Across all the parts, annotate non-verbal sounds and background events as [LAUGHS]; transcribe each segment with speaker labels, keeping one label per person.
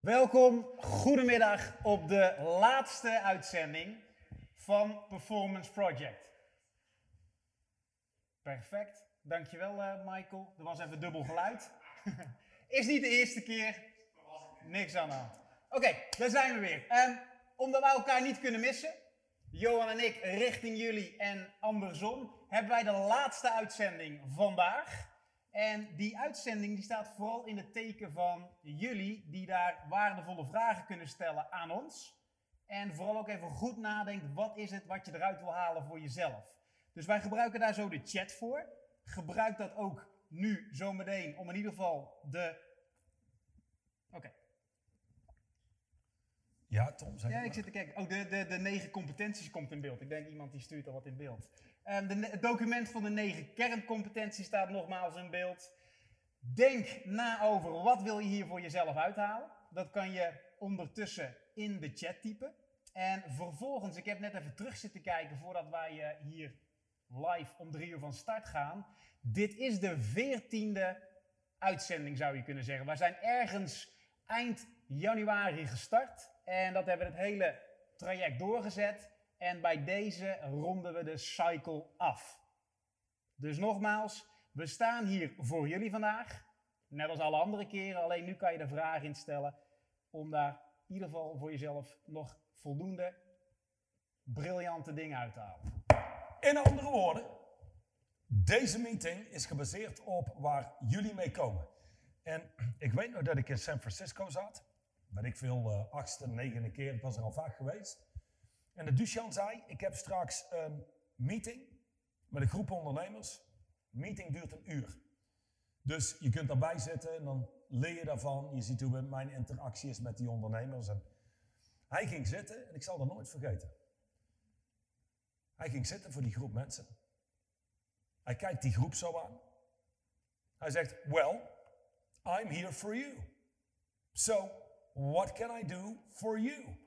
Speaker 1: Welkom, goedemiddag op de laatste uitzending van Performance Project. Perfect, dankjewel uh, Michael. Er was even dubbel geluid. [LAUGHS] Is niet de eerste keer. Niks aan de hand. Oké, daar zijn we weer. Um, omdat wij elkaar niet kunnen missen, Johan en ik richting jullie en andersom, hebben wij de laatste uitzending vandaag. En die uitzending die staat vooral in het teken van jullie die daar waardevolle vragen kunnen stellen aan ons. En vooral ook even goed nadenkt, wat is het wat je eruit wil halen voor jezelf. Dus wij gebruiken daar zo de chat voor. Gebruik dat ook nu zometeen om in ieder geval de... Oké.
Speaker 2: Ja, Tom, zeg
Speaker 1: Ja, ik zit te kijken. Oh, de, de, de negen competenties komt in beeld. Ik denk iemand die stuurt al wat in beeld. Um, de, het document van de negen kerncompetenties staat nogmaals in beeld. Denk na over wat wil je hier voor jezelf uithalen. Dat kan je ondertussen in de chat typen. En vervolgens, ik heb net even terug zitten kijken voordat wij uh, hier live om drie uur van start gaan. Dit is de veertiende uitzending zou je kunnen zeggen. We zijn ergens eind januari gestart. En dat hebben we het hele traject doorgezet. En bij deze ronden we de cycle af. Dus nogmaals, we staan hier voor jullie vandaag. Net als alle andere keren, alleen nu kan je de vraag instellen om daar in ieder geval voor jezelf nog voldoende briljante dingen uit te halen.
Speaker 2: In andere woorden, deze meeting is gebaseerd op waar jullie mee komen. En ik weet nog dat ik in San Francisco zat. Ben ik veel, uh, achtste, negende keer, ik was er al vaak geweest. En de Duchan zei, ik heb straks een meeting met een groep ondernemers. De meeting duurt een uur. Dus je kunt daarbij zitten en dan leer je daarvan. Je ziet hoe mijn interactie is met die ondernemers. En hij ging zitten en ik zal dat nooit vergeten. Hij ging zitten voor die groep mensen. Hij kijkt die groep zo aan. Hij zegt, well, I'm here for you. So, what can I do for you?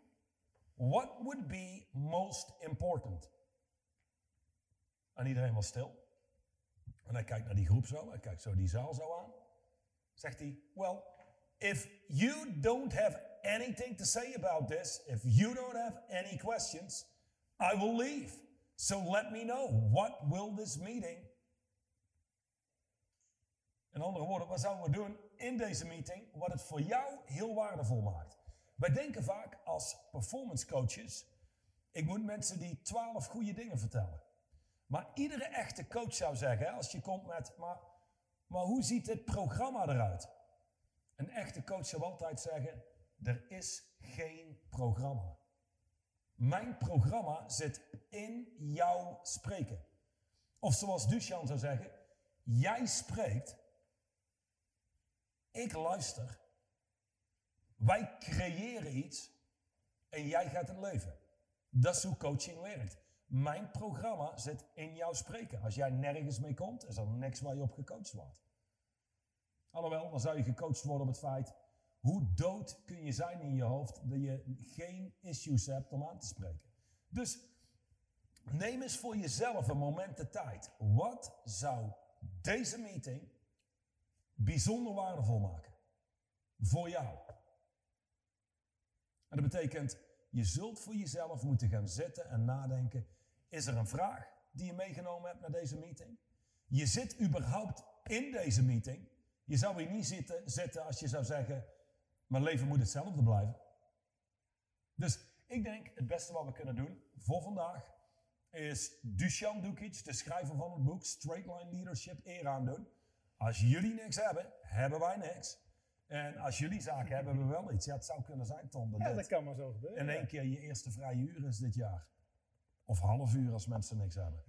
Speaker 2: What would be most important? En iedereen was stil. En hij kijkt naar die groep zo, hij kijkt zo die zaal zo aan. Zegt hij, well, if you don't have anything to say about this, if you don't have any questions, I will leave. So let me know, what will this meeting? In andere woorden, wat zouden we doen in deze meeting wat het voor jou heel waardevol maakt? Wij denken vaak als performance coaches, ik moet mensen die twaalf goede dingen vertellen. Maar iedere echte coach zou zeggen, als je komt met, maar, maar hoe ziet dit programma eruit? Een echte coach zou altijd zeggen, er is geen programma. Mijn programma zit in jouw spreken. Of zoals Duchan zou zeggen, jij spreekt, ik luister wij creëren iets en jij gaat het leven. Dat is hoe coaching werkt. Mijn programma zit in jouw spreken. Als jij nergens mee komt, is er niks waar je op gecoacht wordt. Alhoewel, dan zou je gecoacht worden op het feit, hoe dood kun je zijn in je hoofd dat je geen issues hebt om aan te spreken. Dus neem eens voor jezelf een moment de tijd. Wat zou deze meeting bijzonder waardevol maken? Voor jou. En dat betekent, je zult voor jezelf moeten gaan zitten en nadenken, is er een vraag die je meegenomen hebt naar deze meeting? Je zit überhaupt in deze meeting. Je zou hier niet zitten, zitten als je zou zeggen, mijn leven moet hetzelfde blijven. Dus ik denk, het beste wat we kunnen doen voor vandaag, is Dusan Dukic, de schrijver van het boek Straight Line Leadership, eer aan doen. Als jullie niks hebben, hebben wij niks. En als jullie zaken hebben, hebben we wel iets. Ja, het zou kunnen zijn, Tom. Dat
Speaker 1: ja, dat kan maar zo gebeuren.
Speaker 2: In één keer je eerste vrije uur is dit jaar. Of half uur als mensen niks hebben.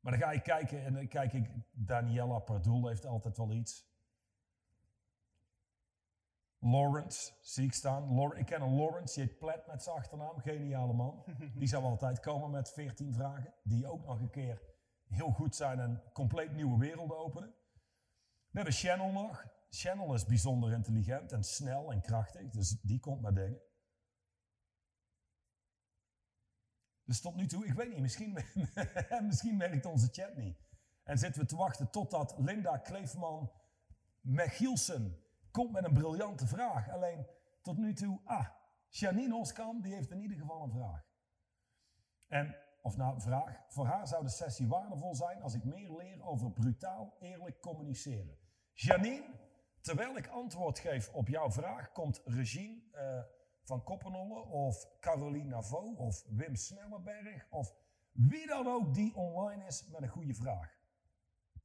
Speaker 2: Maar dan ga ik kijken en dan kijk ik, Daniela Pardoel heeft altijd wel iets. Lawrence, zie ik staan. ik ken een Lawrence, die heet Plet met zijn achternaam, geniale man. Die zou altijd komen met 14 vragen, die ook nog een keer heel goed zijn en compleet nieuwe werelden openen. We hebben Channel nog, Channel is bijzonder intelligent en snel en krachtig, dus die komt met dingen. Dus tot nu toe, ik weet niet, misschien, [LAUGHS] misschien werkt onze chat niet. En zitten we te wachten totdat Linda Kleefman Mechielsen komt met een briljante vraag. Alleen tot nu toe, ah, Janine Oskamp, die heeft in ieder geval een vraag. En, of nou, vraag, voor haar zou de sessie waardevol zijn als ik meer leer over brutaal eerlijk communiceren. Janine, terwijl ik antwoord geef op jouw vraag, komt Regine eh, van Koppenollen of Caroline Navo of Wim Snellenberg of wie dan ook die online is met een goede vraag.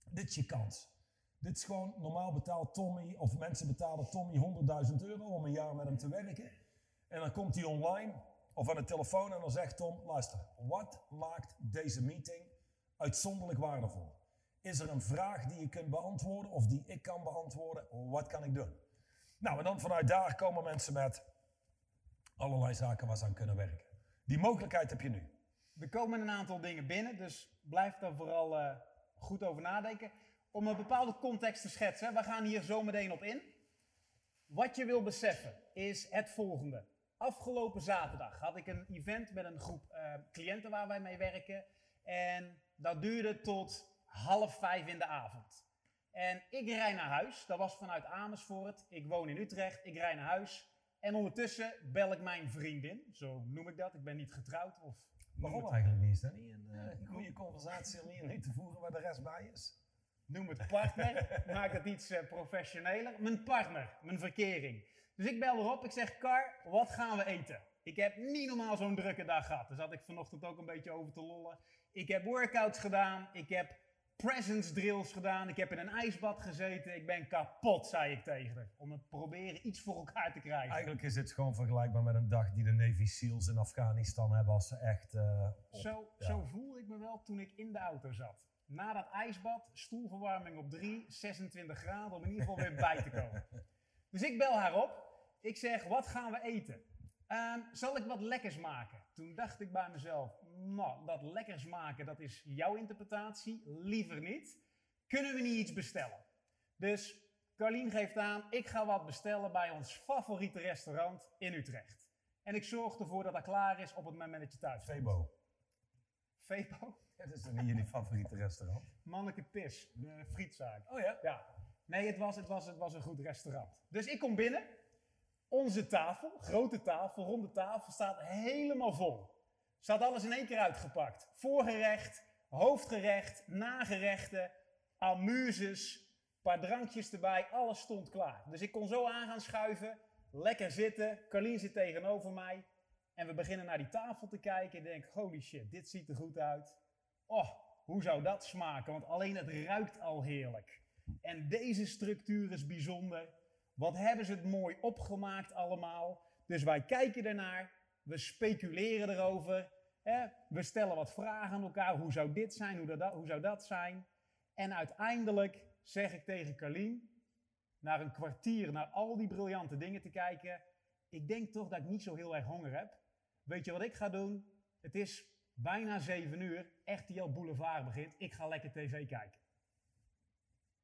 Speaker 2: Dit is je kans. Dit is gewoon, normaal betaalt Tommy, of mensen betalen Tommy 100.000 euro om een jaar met hem te werken. En dan komt hij online of aan de telefoon en dan zegt Tom, luister, wat maakt deze meeting uitzonderlijk waardevol? Is er een vraag die je kunt beantwoorden of die ik kan beantwoorden? Wat kan ik doen? Nou, en dan vanuit daar komen mensen met allerlei zaken waar ze aan kunnen werken. Die mogelijkheid heb je nu.
Speaker 1: Er komen een aantal dingen binnen, dus blijf daar vooral uh, goed over nadenken. Om een bepaalde context te schetsen, we gaan hier zo meteen op in. Wat je wil beseffen is het volgende. Afgelopen zaterdag had ik een event met een groep uh, cliënten waar wij mee werken. En dat duurde tot half vijf in de avond. En ik rij naar huis, dat was vanuit Amersfoort. Ik woon in Utrecht, ik rij naar huis. En ondertussen bel ik mijn vriendin, zo noem ik dat. Ik ben niet getrouwd of
Speaker 2: Waarom eigenlijk niet? Is dat niet een uh, goede conversatie om hier niet te voeren waar de rest bij is?
Speaker 1: Noem het partner, [LAUGHS] maak het iets uh, professioneler. Mijn partner, mijn verkering. Dus ik bel erop, ik zeg, Kar, wat gaan we eten? Ik heb niet normaal zo'n drukke dag gehad. Daar zat ik vanochtend ook een beetje over te lollen. Ik heb workouts gedaan, ik heb presence drills gedaan, ik heb in een ijsbad gezeten. Ik ben kapot, zei ik tegen haar. Om het proberen iets voor elkaar te krijgen.
Speaker 2: Eigenlijk is het gewoon vergelijkbaar met een dag die de Navy SEALs in Afghanistan hebben als ze echt... Uh,
Speaker 1: op, zo, ja. zo voelde ik me wel toen ik in de auto zat. Na dat ijsbad, stoelverwarming op 3, 26 graden, om in ieder geval weer bij te komen. [LAUGHS] Dus ik bel haar op. Ik zeg, wat gaan we eten? Um, zal ik wat lekkers maken? Toen dacht ik bij mezelf, nou, dat lekkers maken, dat is jouw interpretatie, liever niet. Kunnen we niet iets bestellen? Dus Carlien geeft aan, ik ga wat bestellen bij ons favoriete restaurant in Utrecht. En ik zorg ervoor dat dat klaar is op het moment dat je thuis
Speaker 2: bent. Febo.
Speaker 1: Febo? [LAUGHS]
Speaker 2: Dat is niet jullie favoriete restaurant?
Speaker 1: Manneke Pis, de frietzaak.
Speaker 2: Oh ja?
Speaker 1: Ja. Nee, het was, het, was, het was een goed restaurant. Dus ik kom binnen. Onze tafel, grote tafel, ronde tafel, staat helemaal vol. Staat alles in één keer uitgepakt. Voorgerecht, hoofdgerecht, nagerechten, amuses, paar drankjes erbij, alles stond klaar. Dus ik kon zo aan gaan schuiven, lekker zitten. Carlien zit tegenover mij. En we beginnen naar die tafel te kijken. En denk, holy shit, dit ziet er goed uit. Oh, hoe zou dat smaken? Want alleen het ruikt al heerlijk. En deze structuur is bijzonder. Wat hebben ze het mooi opgemaakt allemaal. Dus wij kijken ernaar. We speculeren erover. Hè? We stellen wat vragen aan elkaar. Hoe zou dit zijn? Hoe, dat, hoe zou dat zijn? En uiteindelijk zeg ik tegen Carlien, na een kwartier naar al die briljante dingen te kijken, ik denk toch dat ik niet zo heel erg honger heb. Weet je wat ik ga doen? Het is bijna zeven uur, RTL Boulevard begint, ik ga lekker tv kijken.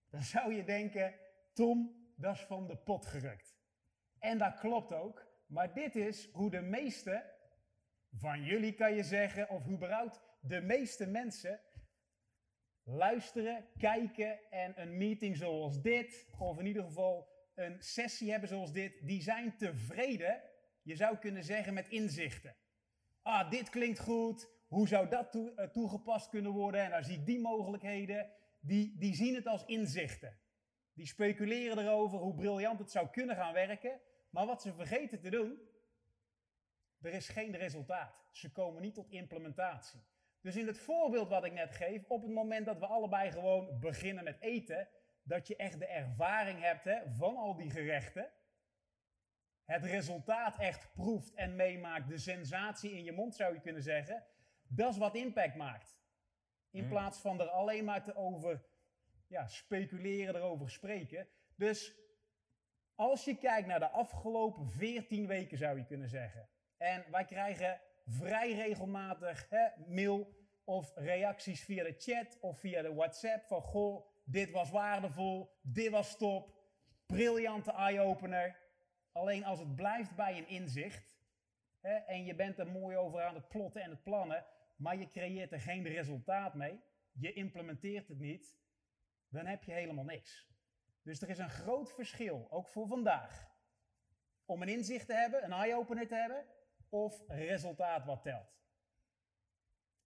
Speaker 1: Dan zou je denken, Tom, dat is van de pot gerukt. En dat klopt ook, maar dit is hoe de meeste van jullie kan je zeggen, of überhaupt de meeste mensen luisteren, kijken en een meeting zoals dit, of in ieder geval een sessie hebben zoals dit, die zijn tevreden, je zou kunnen zeggen, met inzichten. Ah, dit klinkt goed, hoe zou dat toe, uh, toegepast kunnen worden? En daar zie ik die mogelijkheden. Die, die zien het als inzichten. Die speculeren erover hoe briljant het zou kunnen gaan werken. Maar wat ze vergeten te doen, er is geen resultaat. Ze komen niet tot implementatie. Dus in het voorbeeld wat ik net geef, op het moment dat we allebei gewoon beginnen met eten, dat je echt de ervaring hebt hè, van al die gerechten, het resultaat echt proeft en meemaakt, de sensatie in je mond zou je kunnen zeggen, dat is wat impact maakt. In plaats van er alleen maar te over ja, speculeren, erover spreken. Dus als je kijkt naar de afgelopen 14 weken zou je kunnen zeggen, en wij krijgen vrij regelmatig hè, mail of reacties via de chat of via de WhatsApp van goh, dit was waardevol, dit was top, briljante eye-opener. Alleen als het blijft bij een inzicht hè, en je bent er mooi over aan het plotten en het plannen, maar je creëert er geen resultaat mee, je implementeert het niet, dan heb je helemaal niks. Dus er is een groot verschil, ook voor vandaag. Om een inzicht te hebben, een eye-opener te hebben, of resultaat wat telt.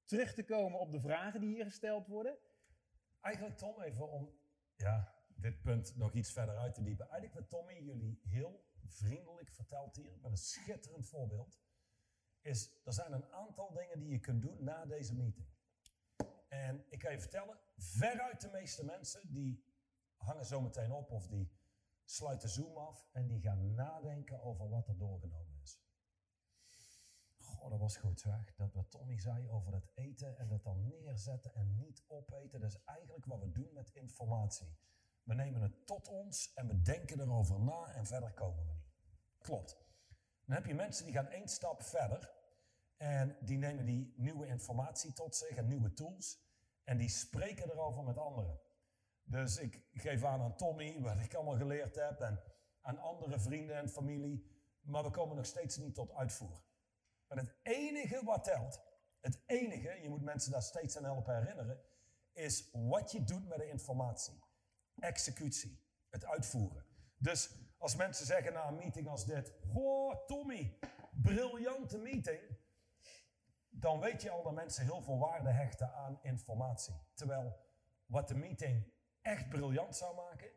Speaker 1: Terug te komen op de vragen die hier gesteld worden.
Speaker 2: Eigenlijk Tom, even om ja, dit punt nog iets verder uit te diepen. Eigenlijk wat Tommy jullie heel vriendelijk vertelt hier, met een schitterend voorbeeld, is er zijn een aantal dingen die je kunt doen na deze meeting. En ik kan je vertellen, veruit de meeste mensen die hangen zo meteen op of die sluiten Zoom af en die gaan nadenken over wat er doorgenomen is. Goh, dat was goed zeg. Dat wat Tommy zei over het eten en het dan neerzetten en niet opeten. Dat is eigenlijk wat we doen met informatie. We nemen het tot ons en we denken erover na en verder komen we niet. Klopt. Dan heb je mensen die gaan één stap verder en die nemen die nieuwe informatie tot zich en nieuwe tools en die spreken erover met anderen. Dus ik geef aan aan Tommy wat ik allemaal geleerd heb en aan andere vrienden en familie, maar we komen nog steeds niet tot uitvoer. Maar het enige wat telt, het enige, je moet mensen daar steeds aan helpen herinneren, is wat je doet met de informatie. Executie, het uitvoeren. Dus als mensen zeggen na een meeting als dit, goh Tommy, briljante meeting, dan weet je al dat mensen heel veel waarde hechten aan informatie. Terwijl wat de meeting echt briljant zou maken,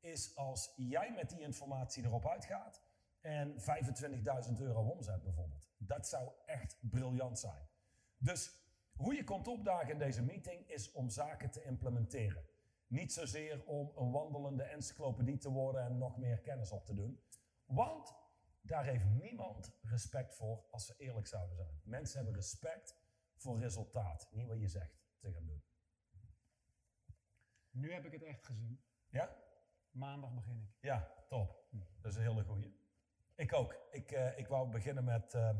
Speaker 2: is als jij met die informatie erop uitgaat en 25.000 euro omzet bijvoorbeeld. Dat zou echt briljant zijn. Dus hoe je komt opdagen in deze meeting is om zaken te implementeren. Niet zozeer om een wandelende encyclopedie te worden en nog meer kennis op te doen. Want daar heeft niemand respect voor als ze eerlijk zouden zijn. Mensen hebben respect voor resultaat, niet wat je zegt te gaan doen.
Speaker 1: Nu heb ik het echt gezien.
Speaker 2: Ja?
Speaker 1: Maandag begin ik.
Speaker 2: Ja, top. Dat is een hele goeie. Ik ook. Ik, uh, ik wou beginnen met uh,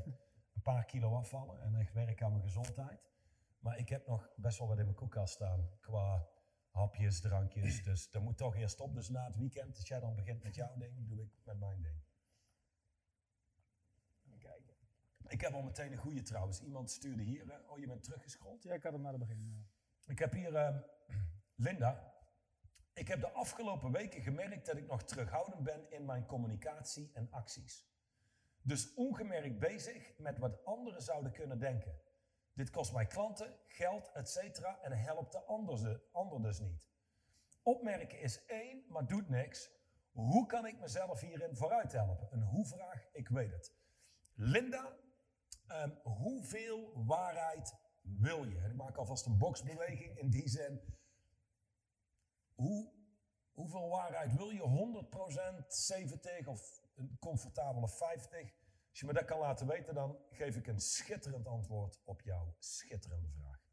Speaker 2: een paar kilo afvallen en echt werken aan mijn gezondheid. Maar ik heb nog best wel wat in mijn koelkast staan qua hapjes, drankjes. Dus dat moet toch eerst op. Dus na het weekend, als jij dan begint met jouw ding, doe ik met mijn ding. Even kijken. Ik heb al meteen een goede trouwens. Iemand stuurde hier. Uh, oh, je bent teruggescrolld?
Speaker 1: Ja, ik had hem naar het begin.
Speaker 2: Ik heb hier [CLEARS THROAT] Linda. Ik heb de afgelopen weken gemerkt dat ik nog terughoudend ben in mijn communicatie en acties. Dus ongemerkt bezig met wat anderen zouden kunnen denken. Dit kost mij klanten, geld, etc. en helpt de ander, ander dus niet. Opmerken is één, maar doet niks. Hoe kan ik mezelf hierin vooruit helpen? Een hoe-vraag, ik weet het. Linda, um, hoeveel waarheid wil je? En ik maak alvast een boxbeweging in die zin hoe, hoeveel waarheid wil je? 100%, 70 of een comfortabele 50? Als je me dat kan laten weten, dan geef ik een schitterend antwoord op jouw schitterende vraag.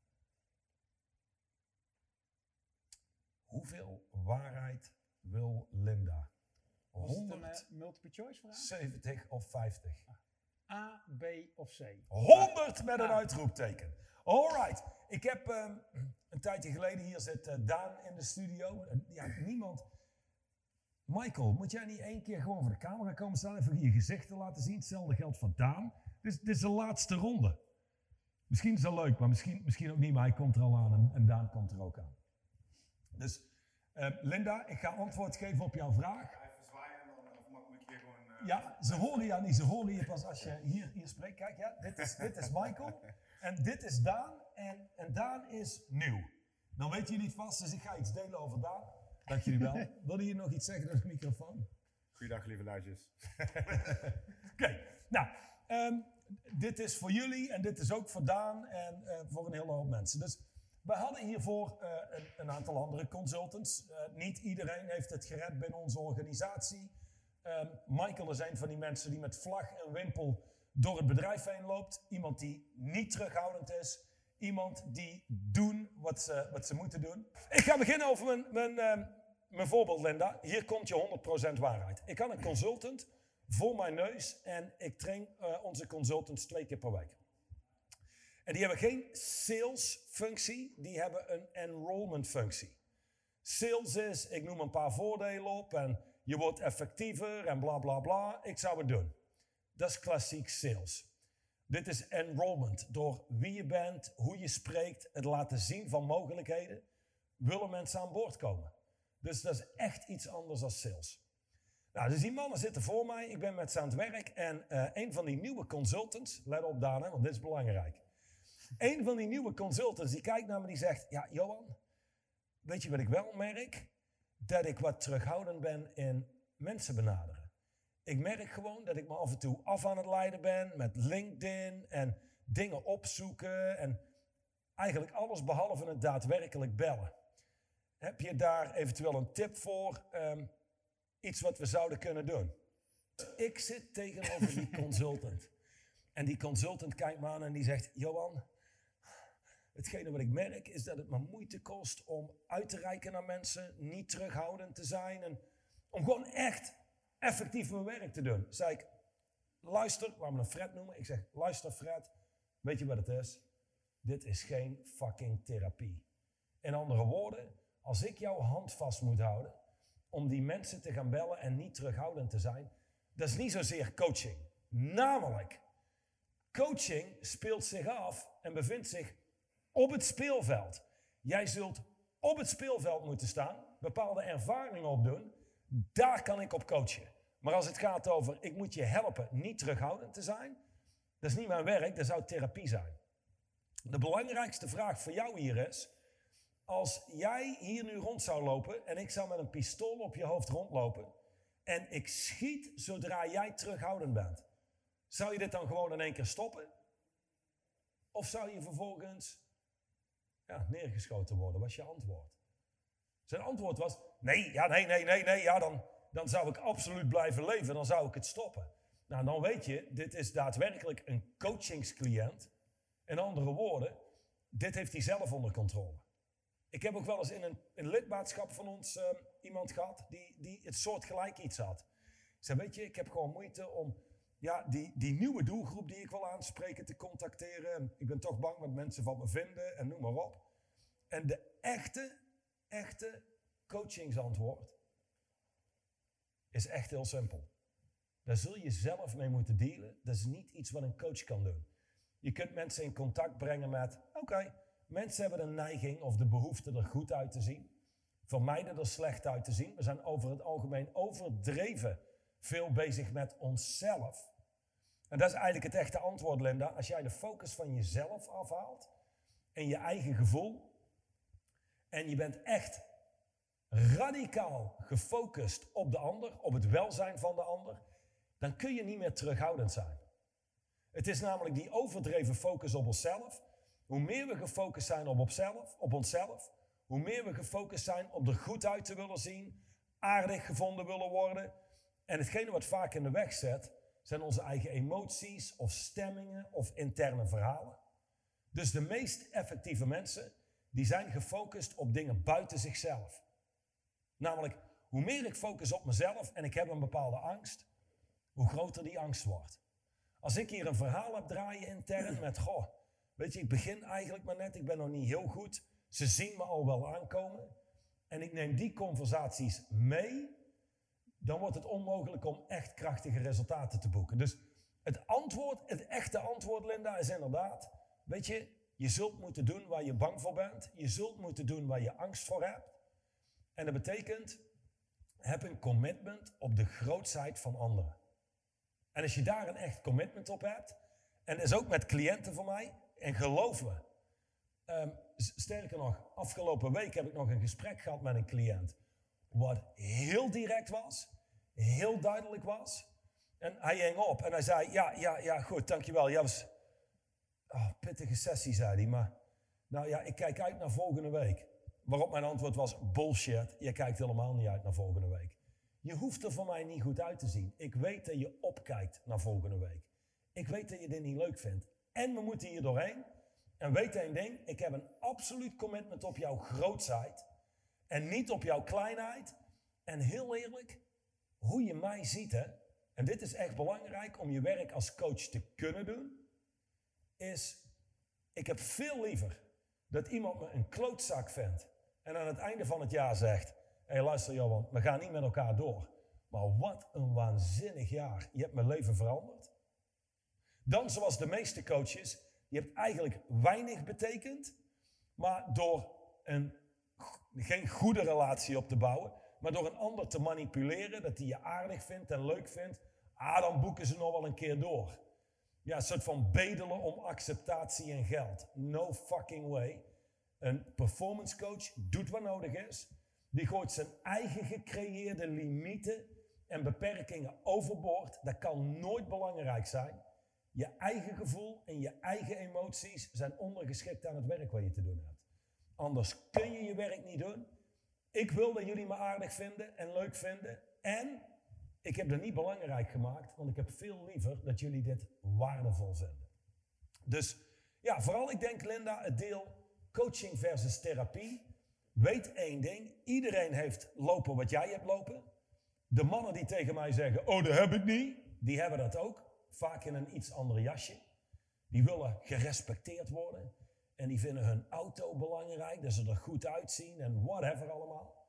Speaker 2: Hoeveel waarheid wil Linda?
Speaker 1: 100, multiple choice vraag?
Speaker 2: 70 of 50?
Speaker 1: A, B of C?
Speaker 2: 100 met een uitroepteken. Alright. Ik heb um, een tijdje geleden, hier zit uh, Daan in de studio. ja, niemand. Michael, moet jij niet één keer gewoon voor de camera komen staan en even je gezicht te laten zien? Hetzelfde geldt voor Daan. Dus dit is de laatste ronde. Misschien is dat leuk, maar misschien, misschien ook niet. Maar hij komt er al aan en, en Daan komt er ook aan. Dus uh, Linda, ik ga antwoord geven op jouw vraag.
Speaker 3: Even zwaaien en dan of mag ik hier gewoon... Uh,
Speaker 2: ja, ze horen je niet. Ze horen je pas als je hier, hier spreekt. Kijk, ja, dit is, dit is Michael. En dit is Daan. En, en Daan is nieuw. Dan weten jullie het vast, dus ik ga iets delen over Daan. Dank jullie wel. [LAUGHS] Wilde je nog iets zeggen door de microfoon?
Speaker 3: Goeiedag, lieve luidjes. [LAUGHS]
Speaker 2: Oké, nou, um, dit is voor jullie en dit is ook voor Daan en uh, voor een hele hoop mensen. Dus we hadden hiervoor uh, een, een, aantal andere consultants. Uh, niet iedereen heeft het gered binnen onze organisatie. Um, Michael is een van die mensen die met vlag en wimpel door het bedrijf heen loopt. Iemand die niet terughoudend is. Iemand die doen wat ze, wat ze moeten doen. Ik ga beginnen over mijn, mijn, uh, mijn voorbeeld, Linda. Hier komt je 100% waarheid. Ik had een consultant voor mijn neus en ik train uh, onze consultants twee keer per week. En die hebben geen sales functie, die hebben een enrollment functie. Sales is, ik noem een paar voordelen op en je wordt effectiever en bla bla bla. Ik zou het doen. Dat is klassiek sales. Dit is enrollment. Door wie je bent, hoe je spreekt, het laten zien van mogelijkheden, willen mensen aan boord komen. Dus dat is echt iets anders dan sales. Nou, dus die mannen zitten voor mij. Ik ben met ze aan het werk. En uh, een van die nieuwe consultants, let op Daan, want dit is belangrijk. Een van die nieuwe consultants die kijkt naar me die zegt: Ja, Johan, weet je wat ik wel merk? Dat ik wat terughoudend ben in mensen benaderen. Ik merk gewoon dat ik me af en toe af aan het leiden ben met LinkedIn en dingen opzoeken en eigenlijk alles behalve het daadwerkelijk bellen. Heb je daar eventueel een tip voor? Um, iets wat we zouden kunnen doen? Ik zit tegenover die [LAUGHS] consultant. En die consultant kijkt me aan en die zegt: Johan, hetgene wat ik merk is dat het me moeite kost om uit te reiken naar mensen, niet terughoudend te zijn en om gewoon echt effectief mijn werk te doen. Zei ik: Luister, waar we een Fred noemen. Ik zeg: Luister, Fred, weet je wat het is? Dit is geen fucking therapie. In andere woorden, als ik jouw hand vast moet houden om die mensen te gaan bellen en niet terughoudend te zijn, dat is niet zozeer coaching. Namelijk, coaching speelt zich af en bevindt zich op het speelveld. Jij zult op het speelveld moeten staan, bepaalde ervaringen opdoen. Daar kan ik op coachen. Maar als het gaat over, ik moet je helpen niet terughoudend te zijn, dat is niet mijn werk, dat zou therapie zijn. De belangrijkste vraag voor jou hier is, als jij hier nu rond zou lopen en ik zou met een pistool op je hoofd rondlopen en ik schiet zodra jij terughoudend bent, zou je dit dan gewoon in één keer stoppen? Of zou je vervolgens ja, neergeschoten worden, was je antwoord. Zijn antwoord was, nee, ja, nee, nee, nee, nee, ja, dan, dan zou ik absoluut blijven leven, dan zou ik het stoppen. Nou, dan weet je, dit is daadwerkelijk een coachingscliënt. In andere woorden, dit heeft hij zelf onder controle. Ik heb ook wel eens in een, een lidmaatschap van ons uh, iemand gehad die, die het soortgelijk iets had. Ik zei, weet je, ik heb gewoon moeite om ja, die, die nieuwe doelgroep die ik wil aanspreken te contacteren. Ik ben toch bang wat mensen van me vinden en noem maar op. En de echte, echte coachingsantwoord is echt heel simpel. Daar zul je zelf mee moeten dealen. Dat is niet iets wat een coach kan doen. Je kunt mensen in contact brengen met, oké, Mensen hebben een neiging of de behoefte er goed uit te zien. Vermijden er slecht uit te zien. We zijn over het algemeen overdreven veel bezig met onszelf. En dat is eigenlijk het echte antwoord, Linda. Als jij de focus van jezelf afhaalt en je eigen gevoel. En je bent echt radicaal gefocust op de ander, op het welzijn van de ander, dan kun je niet meer terughoudend zijn. Het is namelijk die overdreven focus op onszelf hoe meer we gefocust zijn op, onszelf, op onszelf, hoe meer we gefocust zijn op er goed uit te willen zien, aardig gevonden willen worden. En hetgene wat vaak in de weg zet, zijn onze eigen emoties of stemmingen of interne verhalen. Dus de meest effectieve mensen, die zijn gefocust op dingen buiten zichzelf. Namelijk, hoe meer ik focus op mezelf en ik heb een bepaalde angst, hoe groter die angst wordt. Als ik hier een verhaal heb draaien intern met, goh, Weet je, ik begin eigenlijk maar net, ik ben nog niet heel goed. Ze zien me al wel aankomen. En ik neem die conversaties mee. Dan wordt het onmogelijk om echt krachtige resultaten te boeken. Dus het antwoord, het echte antwoord, Linda, is inderdaad: Weet je, je zult moeten doen waar je bang voor bent. Je zult moeten doen waar je angst voor hebt. En dat betekent: heb een commitment op de grootsheid van anderen. En als je daar een echt commitment op hebt, en dat is ook met cliënten van mij, en geloof me, ehm, sterker nog, afgelopen week heb ik nog een gesprek gehad met een cliënt. Wat heel direct was, heel duidelijk was. En hij hing op en hij zei, ja, ja, ja, goed, dankjewel. Ja, was oh, pittige sessie, zei hij. Maar nou ja, ik kijk uit naar volgende week. Waarop mijn antwoord was, bullshit, je kijkt helemaal niet uit naar volgende week. Je hoeft er voor mij niet goed uit te zien. Ik weet dat je opkijkt naar volgende week. Ik weet dat je dit niet leuk vindt. En we moeten hier doorheen. En weet één ding, ik heb een absoluut commitment op jouw grootsheid. En niet op jouw kleinheid. En heel eerlijk, hoe je mij ziet, hè, en dit is echt belangrijk om je werk als coach te kunnen doen, is, ik heb veel liever dat iemand me een klootzak vindt en aan het einde van het jaar zegt, hé luister Johan, we gaan niet met elkaar door. Maar wat een waanzinnig jaar. Je hebt mijn leven veranderd. Dan, zoals de meeste coaches, je hebt eigenlijk weinig betekend, maar door een geen goede relatie op te bouwen, maar door een ander te manipuleren, dat hij je aardig vindt en leuk vindt, ah, dan boeken ze nog wel een keer door. Ja, een soort van bedelen om acceptatie en geld. No fucking way. Een performance coach doet wat nodig is. Die gooit zijn eigen gecreëerde limieten en beperkingen overboord. Dat kan nooit belangrijk zijn. Je eigen gevoel en je eigen emoties zijn ondergeschikt aan het werk wat je te doen hebt. Anders kun je je werk niet doen. Ik wil dat jullie me aardig vinden en leuk vinden. En ik heb dat niet belangrijk gemaakt, want ik heb veel liever dat jullie dit waardevol vinden. Dus ja, vooral ik denk Linda, het deel coaching versus therapie. Weet één ding, iedereen heeft lopen wat jij hebt lopen. De mannen die tegen mij zeggen, oh dat heb ik niet, die hebben dat ook. Vaak in een iets ander jasje. Die willen gerespecteerd worden. En die vinden hun auto belangrijk, dat ze er goed uitzien en whatever allemaal.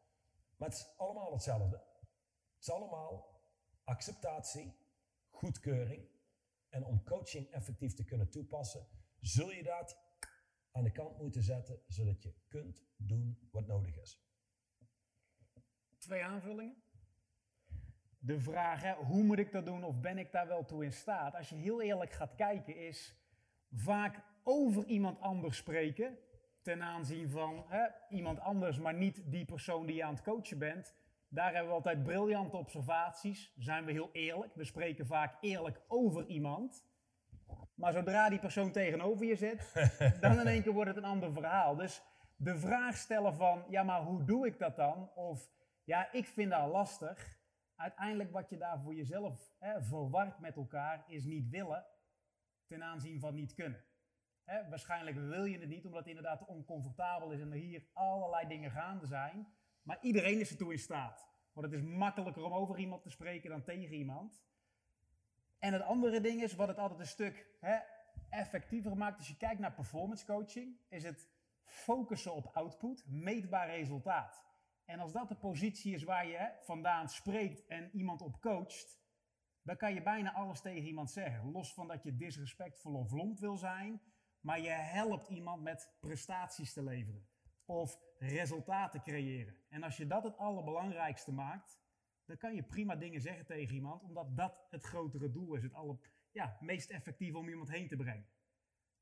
Speaker 2: Maar het is allemaal hetzelfde. Het is allemaal acceptatie, goedkeuring. En om coaching effectief te kunnen toepassen, zul je dat aan de kant moeten zetten, zodat je kunt doen wat nodig is.
Speaker 1: Twee aanvullingen. De vraag, hè, hoe moet ik dat doen of ben ik daar wel toe in staat? Als je heel eerlijk gaat kijken, is vaak over iemand anders spreken ten aanzien van hè, iemand anders, maar niet die persoon die je aan het coachen bent. Daar hebben we altijd briljante observaties. Zijn we heel eerlijk. We spreken vaak eerlijk over iemand. Maar zodra die persoon tegenover je zit, [LAUGHS] dan in één keer wordt het een ander verhaal. Dus de vraag stellen van, ja, maar hoe doe ik dat dan? Of, ja, ik vind dat lastig. Uiteindelijk wat je daar voor jezelf hè, verward met elkaar is niet willen ten aanzien van niet kunnen. Waarschijnlijk wil je het niet, omdat het inderdaad oncomfortabel is en er hier allerlei dingen gaande zijn. Maar iedereen is ertoe in staat. Want het is makkelijker om over iemand te spreken dan tegen iemand. En het andere ding is, wat het altijd een stuk effectiever maakt, als je kijkt naar performance coaching, is het focussen op output, meetbaar resultaat. En als dat de positie is waar je vandaan spreekt en iemand op coacht, dan kan je bijna alles tegen iemand zeggen. Los van dat je disrespectvol of lomp wil zijn, maar je helpt iemand met prestaties te leveren of resultaten creëren. En als je dat het allerbelangrijkste maakt, dan kan je prima dingen zeggen tegen iemand, omdat dat het grotere doel is, het aller, ja, meest effectief om iemand heen te brengen.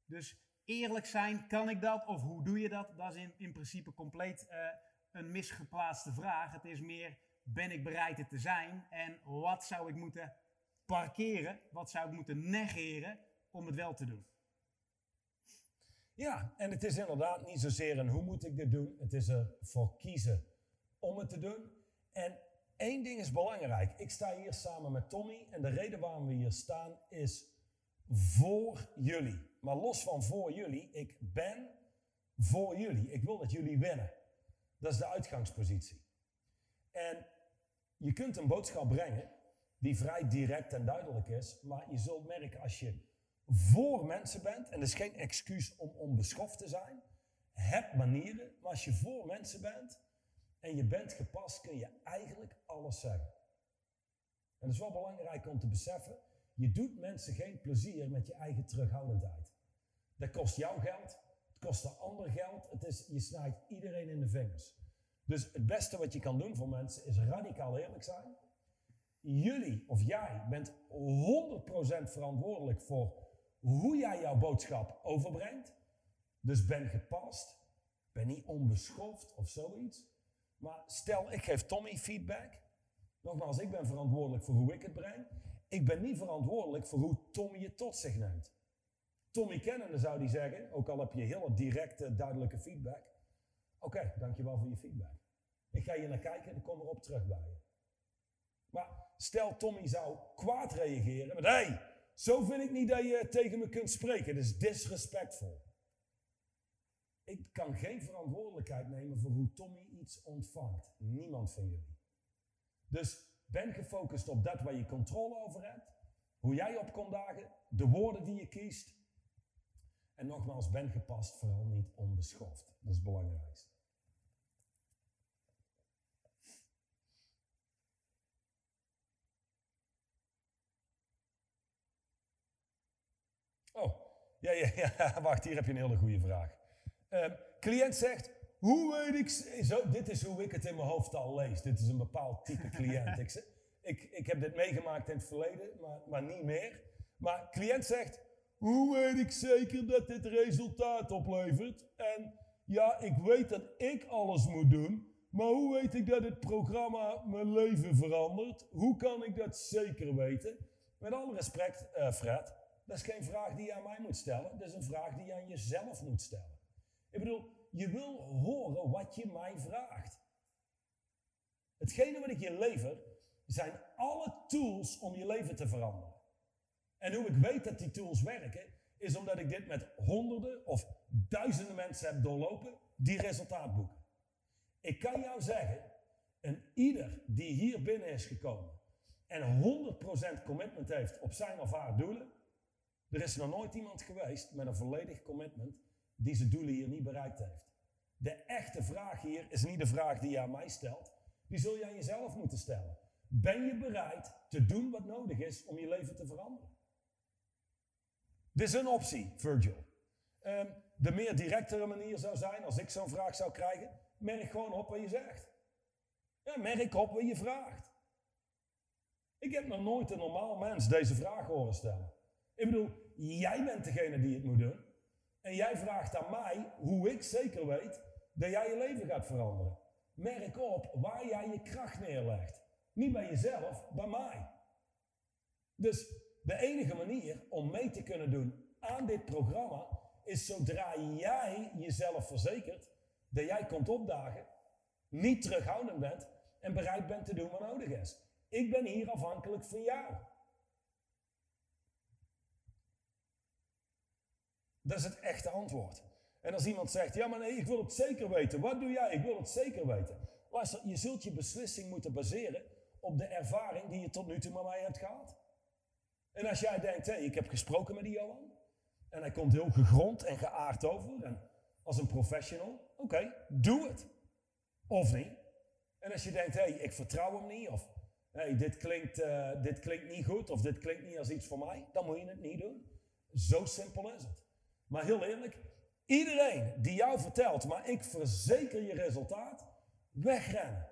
Speaker 1: Dus eerlijk zijn, kan ik dat of hoe doe je dat? Dat is in, in principe compleet uh, een misgeplaatste vraag. Het is meer, ben ik bereid het te zijn en wat zou ik moeten parkeren, wat zou ik moeten negeren om het wel te doen?
Speaker 2: Ja, en het is inderdaad niet zozeer een hoe moet ik dit doen. Het is ervoor kiezen om het te doen. En één ding is belangrijk. Ik sta hier samen met Tommy en de reden waarom we hier staan is voor jullie. Maar los van voor jullie, ik ben voor jullie. Ik wil dat jullie winnen. Dat is de uitgangspositie. En je kunt een boodschap brengen die vrij direct en duidelijk is, maar je zult merken als je voor mensen bent, en dat is geen excuus om onbeschoft te zijn, heb manieren, maar als je voor mensen bent en je bent gepast, kun je eigenlijk alles zeggen. En dat is wel belangrijk om te beseffen, je doet mensen geen plezier met je eigen terughoudendheid. Dat kost jou geld, het kost een ander geld, het is, je snijdt iedereen in de vingers. Dus het beste wat je kan doen voor mensen is radicaal eerlijk zijn. Jullie of jij bent 100% verantwoordelijk voor hoe jij jouw boodschap overbrengt. Dus ben gepast, ben niet onbeschoft of zoiets. Maar stel, ik geef Tommy feedback. Nogmaals, ik ben verantwoordelijk voor hoe ik het breng. Ik ben niet verantwoordelijk voor hoe Tommy het tot zich neemt. Tommy kennende zou die zeggen, ook al heb je hele directe, duidelijke feedback. Oké, dankjewel voor je feedback. Ik ga hier naar kijken en kom erop terug bij je. Maar stel Tommy zou kwaad reageren met, hey, zo vind ik niet dat je tegen me kunt spreken. Dat is disrespectvol. Ik kan geen verantwoordelijkheid nemen voor hoe Tommy iets ontvangt. Niemand van jullie. Dus ben gefocust op dat waar je controle over hebt. Hoe jij op komt dagen. De woorden die je kiest. En nogmaals, ben gepast, vooral niet onbeschoft. Dat is het belangrijkste. Oh, ja, ja, ja, [LAUGHS] wacht, hier heb je een hele goede vraag. Uh, cliënt zegt, hoe weet ik... Zo, dit is hoe ik het in mijn hoofd al lees. Dit is een bepaald type cliënt. [LAUGHS] ik, ik, ik heb dit meegemaakt in het verleden, maar, maar niet meer. Maar cliënt zegt, hoe weet ik zeker dat dit resultaat oplevert? En ja, ik weet dat ik alles moet doen, maar hoe weet ik dat het programma mijn leven verandert? Hoe kan ik dat zeker weten? Met alle respect, uh, Fred, dat is geen vraag die je aan mij moet stellen. Dat is een vraag die je aan jezelf moet stellen. Ik bedoel, je wil horen wat je mij vraagt. Hetgene wat ik je lever, zijn alle tools om je leven te veranderen. En hoe ik weet dat die tools werken, is omdat ik dit met honderden of duizenden mensen heb doorlopen die resultaat boeken. Ik kan jou zeggen, en ieder die hier binnen is gekomen en 100% commitment heeft op zijn of haar doelen, er is nog nooit iemand geweest met een volledig commitment die zijn doelen hier niet bereikt heeft. De echte vraag hier is niet de vraag die je aan mij stelt, die zul je aan jezelf moeten stellen. Ben je bereid te doen wat nodig is om je leven te veranderen? Dit is een optie, Virgil. Um, de meer directere manier zou zijn, als ik zo'n vraag zou krijgen, merk gewoon op wat je zegt. Ja, merk op wat je vraagt. Ik heb nog nooit een normaal mens deze vraag horen stellen. Ik bedoel, jij bent degene die het moet doen. En jij vraagt aan mij hoe ik zeker weet dat jij je leven gaat veranderen. Merk op waar jij je kracht neerlegt. Niet bij jezelf, bij mij. Dus de enige manier om mee te kunnen doen aan dit programma is zodra jij jezelf verzekert dat jij komt opdagen, niet terughoudend bent en bereid bent te doen wat nodig is. Ik ben hier afhankelijk van jou. Dat is het echte antwoord. En als iemand zegt, ja maar nee, ik wil het zeker weten. Wat doe jij? Ik wil het zeker weten. Luister, je zult je beslissing moeten baseren op de ervaring die je tot nu toe met mij hebt gehad. En als jij denkt, hé, ik heb gesproken met die Johan. En hij komt heel gegrond en geaard over. En als een professional. Oké, doe het. Of niet. En als je denkt, hé, ik vertrouw hem niet. Of hey, dit, klinkt, uh, dit klinkt niet goed. Of dit klinkt niet als iets voor mij. Dan moet je het niet doen. Zo simpel is het. Maar heel eerlijk, iedereen die jou vertelt, maar ik verzeker je resultaat, wegrennen.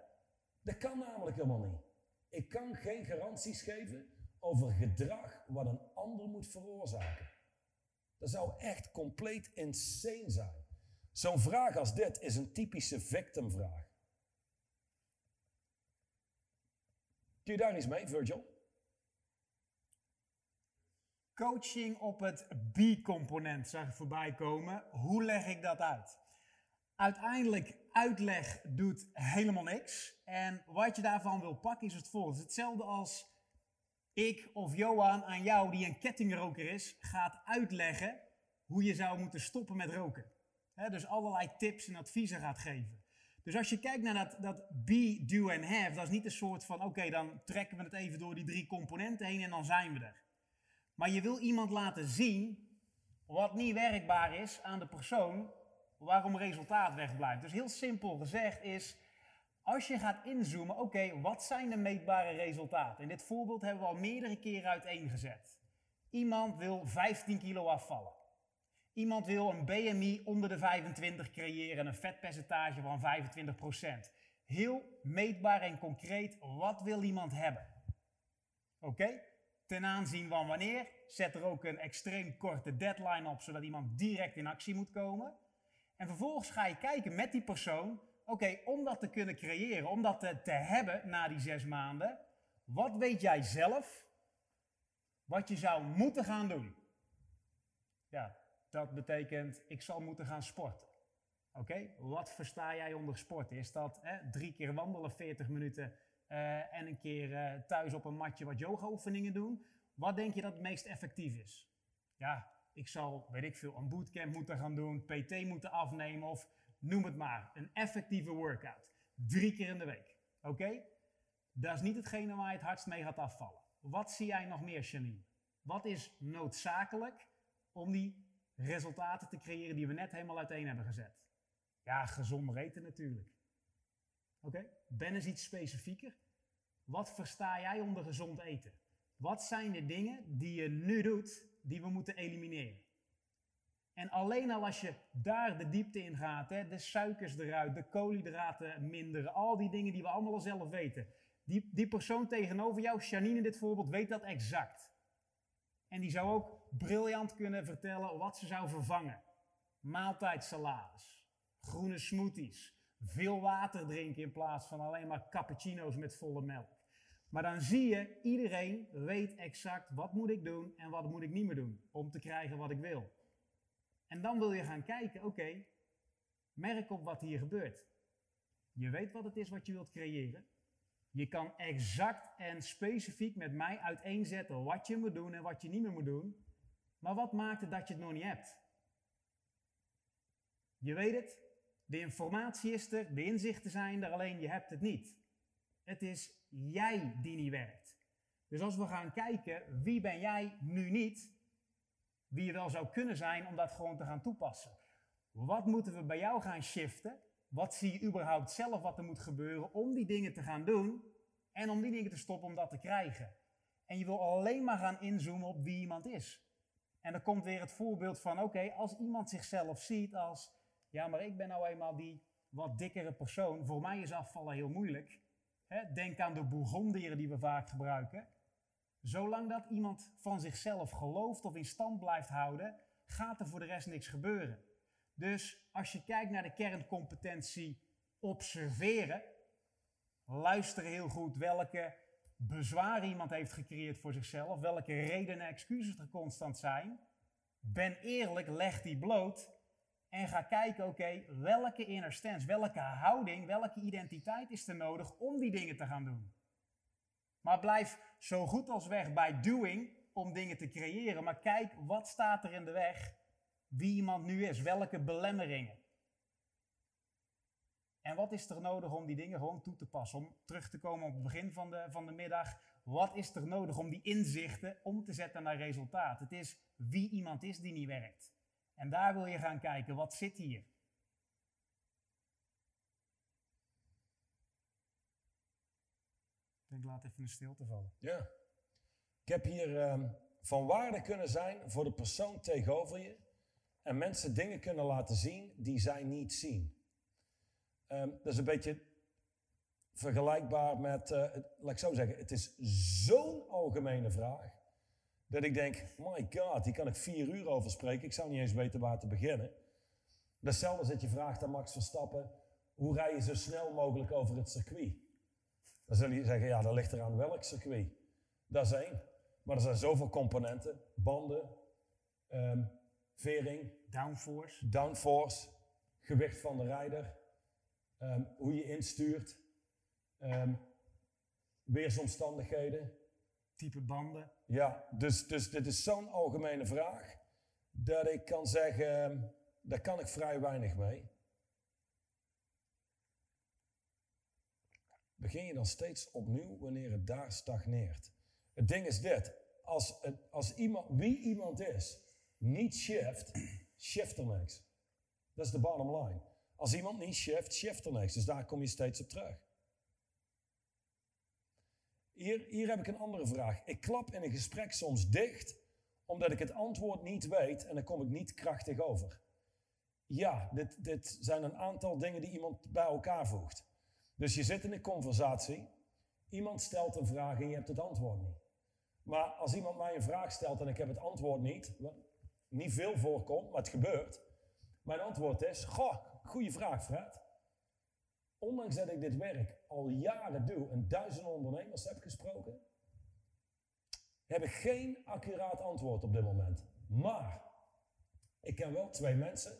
Speaker 2: Dat kan namelijk helemaal niet. Ik kan geen garanties geven over gedrag wat een ander moet veroorzaken. Dat zou echt compleet insane zijn. Zo'n vraag als dit is een typische victimvraag. Kun je daar eens mee, Virgil?
Speaker 1: Coaching op het B-component zag ik voorbij komen. Hoe leg ik dat uit? Uiteindelijk, uitleg doet helemaal niks. En wat je daarvan wil pakken is het volgende. Hetzelfde als ik of Johan aan jou, die een kettingroker is, gaat uitleggen hoe je zou moeten stoppen met roken. dus allerlei tips en adviezen gaat geven. Dus als je kijkt naar dat, dat be, do en have, dat is niet een soort van, oké, dan trekken we het even door die drie componenten heen en dan zijn we er. Maar je wil iemand laten zien wat niet werkbaar is aan de persoon, waarom resultaat wegblijft. Dus heel simpel gezegd is, als je gaat inzoomen, oké, wat zijn de meetbare resultaten? In dit voorbeeld hebben we al meerdere keren uiteengezet. Iemand wil 15 kilo afvallen. Iemand wil een BMI onder de 25 creëren en een vetpercentage van 25%. Heel meetbaar en concreet, wat wil iemand hebben? Oké? Ten aanzien van wanneer, zet er ook een extreem korte deadline op, zodat iemand direct in actie moet komen. En vervolgens ga je kijken met die persoon, oké, om dat te kunnen creëren, om dat te, hebben na die zes maanden, wat weet jij zelf wat je zou moeten gaan doen? Ja, dat betekent, ik zal moeten gaan sporten. Oké, wat versta jij onder sporten? Is dat hè, drie keer wandelen, 40 minuten uh, en een keer uh, thuis op een matje wat yoga-oefeningen doen? Wat denk je dat het meest effectief is? Ja, ik zal, weet ik veel, een bootcamp moeten gaan doen, PT moeten afnemen of noem het maar. Een effectieve workout. Drie keer in de week. Oké? Dat is niet hetgene waar je het hardst mee gaat afvallen. Wat zie jij nog meer, Janine? Wat is noodzakelijk om die resultaten te creëren die we net helemaal uiteen hebben gezet? Ja, gezond eten natuurlijk. Oké? Ben eens iets specifieker. Wat versta jij onder gezond eten? Wat zijn de dingen die je nu doet die we moeten elimineren? En alleen al als je daar de diepte in gaat, hè, de suikers eruit, de koolhydraten minderen, al die dingen die we allemaal al zelf weten. Die, die persoon tegenover jou, Janine in dit voorbeeld, weet dat exact. En die zou ook briljant kunnen vertellen wat ze zou vervangen. Maaltijdsalades, groene smoothies, veel water drinken in plaats van alleen maar cappuccino's met volle melk. Maar dan zie je, iedereen weet exact wat moet ik doen en wat moet ik niet meer doen om te krijgen wat ik wil. En dan wil je gaan kijken, oké, merk op wat hier gebeurt. Je weet wat het is wat je wilt creëren. Je kan exact en specifiek met mij uiteenzetten wat je moet doen en wat je niet meer moet doen. Maar wat maakt het dat je het nog niet hebt? Je weet het, de informatie is er, de inzichten zijn er, alleen je hebt het niet. Het is jij die niet werkt. Dus als we gaan kijken, wie ben jij nu niet, wie je wel zou kunnen zijn om dat gewoon te gaan toepassen. Wat moeten we bij jou gaan shiften? Wat zie je überhaupt zelf wat er moet gebeuren om die dingen te gaan doen en om die dingen te stoppen om dat te krijgen? En je wil alleen maar gaan inzoomen op wie iemand is. En dan komt weer het voorbeeld van, oké, als iemand zichzelf ziet als, ja, maar ik ben nou eenmaal die wat dikkere persoon, voor mij is afvallen heel moeilijk. denk aan de bourgondieren die we vaak gebruiken. Zolang dat iemand van zichzelf gelooft of in stand blijft houden, gaat er voor de rest niks gebeuren. Dus als je kijkt naar de kerncompetentie observeren, luisteren heel goed welke bezwaren iemand heeft gecreëerd voor zichzelf, welke redenen en excuses er constant zijn. Ben eerlijk, leg die bloot en ga kijken, oké, welke inner stance, welke houding, welke identiteit is er nodig om die dingen te gaan doen. Maar blijf zo goed als weg bij doing om dingen te creëren. Maar kijk, wat staat er in de weg? Wie iemand nu is, welke belemmeringen. En wat is er nodig om die dingen gewoon toe te passen? Om terug te komen op het begin van de, van de middag. Wat is er nodig om die inzichten om te zetten naar resultaat? Het is wie iemand is die niet werkt. En daar wil je gaan kijken, wat zit hier? Ik laat even een stilte vallen.
Speaker 2: Ja. Ik heb hier ehm, van waarde kunnen zijn voor de persoon tegenover je. En mensen dingen kunnen laten zien die zij niet zien. Um, dat is een beetje vergelijkbaar met, uh, laat ik zo zeggen, het is zo'n algemene vraag. Dat ik denk, my god, die kan ik vier uur over spreken. Ik zou niet eens weten waar te beginnen. Hetzelfde als dat je vraagt aan Max Verstappen, hoe rij je zo snel mogelijk over het circuit? Dan zul je zeggen, ja, dat ligt eraan welk circuit. Dat is één. Maar er zijn zoveel componenten. Banden, um, vering.
Speaker 1: Downforce.
Speaker 2: Downforce. Gewicht van de rijder. Um, hoe je instuurt. Um, weersomstandigheden.
Speaker 1: Type banden.
Speaker 2: Ja, dus, dus dit is zo'n algemene vraag. Dat ik kan zeggen, daar kan ik vrij weinig mee. begin je dan steeds opnieuw wanneer het daar stagneert. Het ding is dit, als, als iemand, wie iemand is, niet shift, shift er niks. Dat is de bottom line. Als iemand niet shift, shift er niks. Dus daar kom je steeds op terug. Hier, hier heb ik een andere vraag. Ik klap in een gesprek soms dicht, omdat ik het antwoord niet weet en dan kom ik niet krachtig over. Ja, dit, dit zijn een aantal dingen die iemand bij elkaar voegt. Dus je zit in een conversatie, iemand stelt een vraag en je hebt het antwoord niet. Maar als iemand mij een vraag stelt en ik heb het antwoord niet, wat niet veel voorkomt, maar het gebeurt. Mijn antwoord is, goh, goede vraag Fred. Ondanks dat ik dit werk al jaren doe en duizenden ondernemers heb gesproken, heb ik geen accuraat antwoord op dit moment. Maar ik ken wel twee mensen,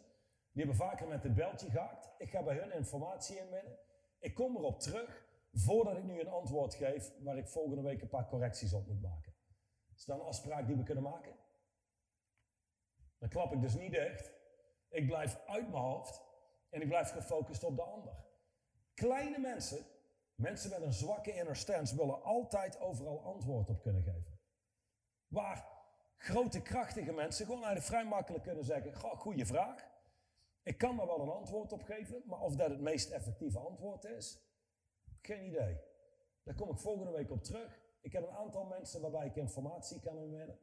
Speaker 2: die hebben vaker met het beltje gehakt. Ik ga bij hun informatie inwinnen. Ik kom erop terug voordat ik nu een antwoord geef waar ik volgende week een paar correcties op moet maken. Is dat een afspraak die we kunnen maken? Dan klap ik dus niet dicht. Ik blijf uit mijn hoofd en ik blijf gefocust op de ander. Kleine mensen, mensen met een zwakke inner stance, willen altijd overal antwoord op kunnen geven. Waar grote, krachtige mensen gewoon eigenlijk vrij makkelijk kunnen zeggen: goede vraag. Ik kan daar wel een antwoord op geven, maar of dat het meest effectieve antwoord is, geen idee. Daar kom ik volgende week op terug. Ik heb een aantal mensen waarbij ik informatie kan inwinnen.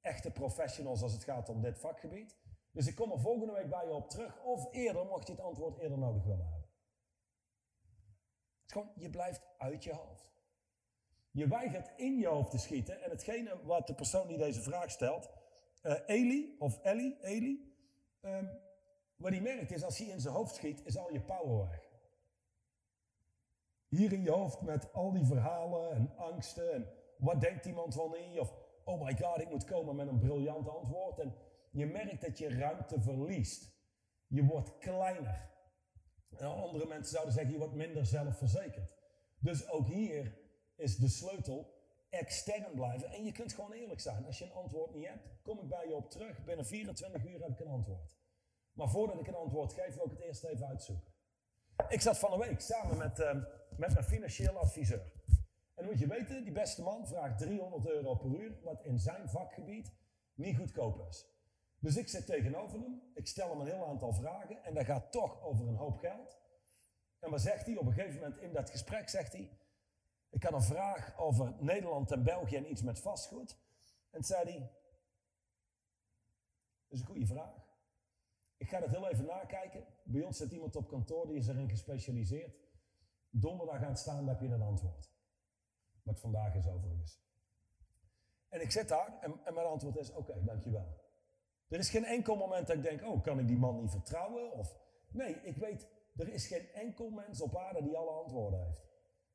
Speaker 2: Echte professionals als het gaat om dit vakgebied. Dus ik kom er volgende week bij je op terug. Of eerder, mocht je het antwoord eerder nodig willen hebben. Is gewoon, je blijft uit je hoofd. Je weigert in je hoofd te schieten. En hetgene wat de persoon die deze vraag stelt, uh, Eli of Ellie, Eli, um, wat hij merkt is als hij in zijn hoofd schiet, is al je power weg. Hier in je hoofd met al die verhalen en angsten en wat denkt iemand van je of oh my god, ik moet komen met een briljant antwoord. En je merkt dat je ruimte verliest. Je wordt kleiner. Andere mensen zouden zeggen, je wordt minder zelfverzekerd. Dus ook hier is de sleutel extern blijven. En je kunt gewoon eerlijk zijn. Als je een antwoord niet hebt, kom ik bij je op terug. Binnen 24 uur heb ik een antwoord. Maar voordat ik een antwoord geef, wil ik het eerst even uitzoeken. Ik zat van een week samen met, uh, met mijn financieel adviseur. En moet je weten, die beste man vraagt 300 euro per uur, wat in zijn vakgebied niet goedkoop is. Dus ik zit tegenover hem, ik stel hem een heel aantal vragen en dat gaat toch over een hoop geld. En wat zegt hij? Op een gegeven moment in dat gesprek zegt hij, ik had een vraag over Nederland en België en iets met vastgoed. En zei hij, dat is een goede vraag. Ik ga dat heel even nakijken. Bij ons zit iemand op kantoor die is erin gespecialiseerd. Donderdag aan het staan, heb je een antwoord. Wat vandaag is overigens. En ik zit daar en, en mijn antwoord is: Oké, dankjewel. Er is geen enkel moment dat ik denk: Oh, kan ik die man niet vertrouwen? Of nee, ik weet, er is geen enkel mens op aarde die alle antwoorden heeft.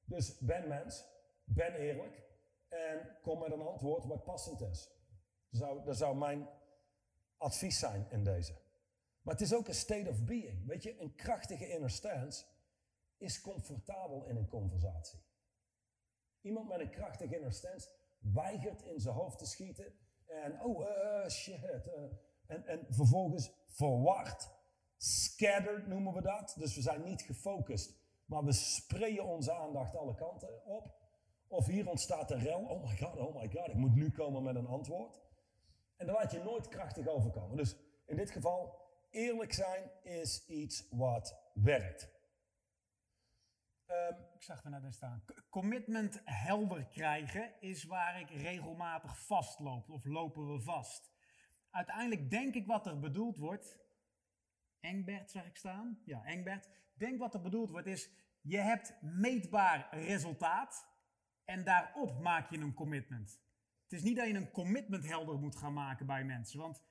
Speaker 2: Dus ben mens, ben eerlijk en kom met een antwoord wat passend is. Dat zou, zou mijn advies zijn in deze. Maar het is ook een state of being. Weet je, een krachtige inner stance is comfortabel in een conversatie. Iemand met een krachtige inner stance weigert in zijn hoofd te schieten. En oh, uh, shit. Uh, en, en vervolgens verward. Scattered noemen we dat. Dus we zijn niet gefocust. Maar we sprayen onze aandacht alle kanten op. Of hier ontstaat een rel. Oh my god, oh my god. Ik moet nu komen met een antwoord. En dan laat je nooit krachtig overkomen. Dus in dit geval, eerlijk zijn is iets wat werkt.
Speaker 1: Um, ik zag er net staan. Commitment helder krijgen is waar ik regelmatig vastloop. Of lopen we vast. Uiteindelijk denk ik wat er bedoeld wordt. Engbert zag ik staan. Ja, Engbert. Denk wat er bedoeld wordt is, je hebt meetbaar resultaat. En daarop maak je een commitment. Het is niet dat je een commitment helder moet gaan maken bij mensen. Want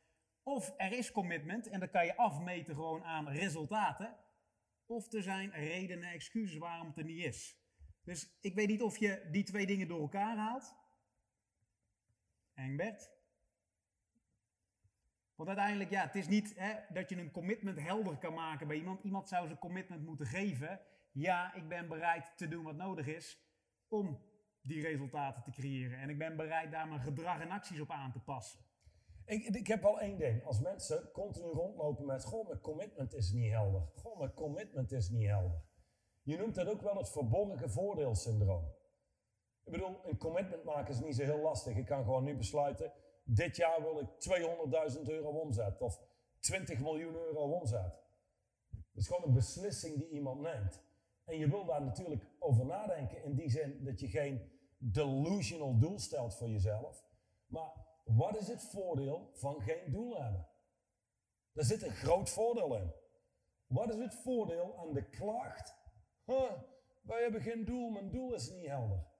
Speaker 1: of er is commitment en dan kan je afmeten gewoon aan resultaten. Of er zijn redenen, excuses waarom het er niet is. Dus ik weet niet of je die twee dingen door elkaar haalt. Engbert. Want uiteindelijk, ja, het is niet hè, dat je een commitment helder kan maken bij iemand. Iemand zou zijn commitment moeten geven. Ja, ik ben bereid te doen wat nodig is om die resultaten te creëren. En ik ben bereid daar mijn gedrag en acties op aan te passen.
Speaker 2: Ik, ik heb wel één ding. Als mensen continu rondlopen met, goh, mijn commitment is niet helder. Goh, mijn commitment is niet helder. Je noemt dat ook wel het verborgen voordeelsyndroom. Ik bedoel, een commitment maken is niet zo heel lastig. Ik kan gewoon nu besluiten, dit jaar wil ik 200.000 euro omzet of 20 miljoen euro omzet. Dat is gewoon een beslissing die iemand neemt. En je wil daar natuurlijk over nadenken in die zin dat je geen delusional doel stelt voor jezelf. Maar wat is het voordeel van geen doel hebben? Daar zit een groot voordeel in. Wat is het voordeel aan de klacht? Huh, wij hebben geen doel, mijn doel is niet helder.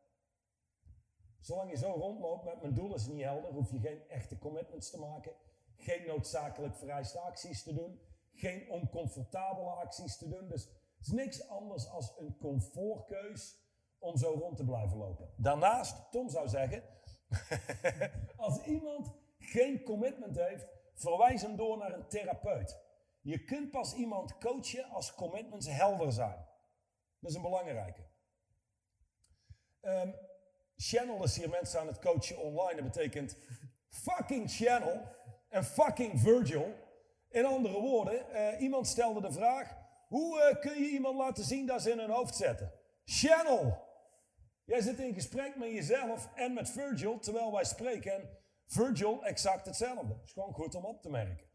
Speaker 2: Zolang je zo rondloopt met mijn doel is niet helder, hoef je geen echte commitments te maken, geen noodzakelijk vereiste acties te doen, geen oncomfortabele acties te doen. Dus het is niks anders dan een comfortkeus om zo rond te blijven lopen. Daarnaast, Tom zou zeggen, [LAUGHS] Als iemand geen commitment heeft, verwijs hem door naar een therapeut. Je kunt pas iemand coachen als commitments helder zijn. Dat is een belangrijke. Um, channel is hier mensen aan het coachen online. Dat betekent fucking channel en fucking Virgil. In andere woorden, uh, iemand stelde de vraag: hoe uh, kun je iemand laten zien dat ze in hun hoofd zetten? Channel. Jij zit in gesprek met jezelf en met Virgil terwijl wij spreken. En Virgil exact hetzelfde. Het is gewoon goed om op te merken.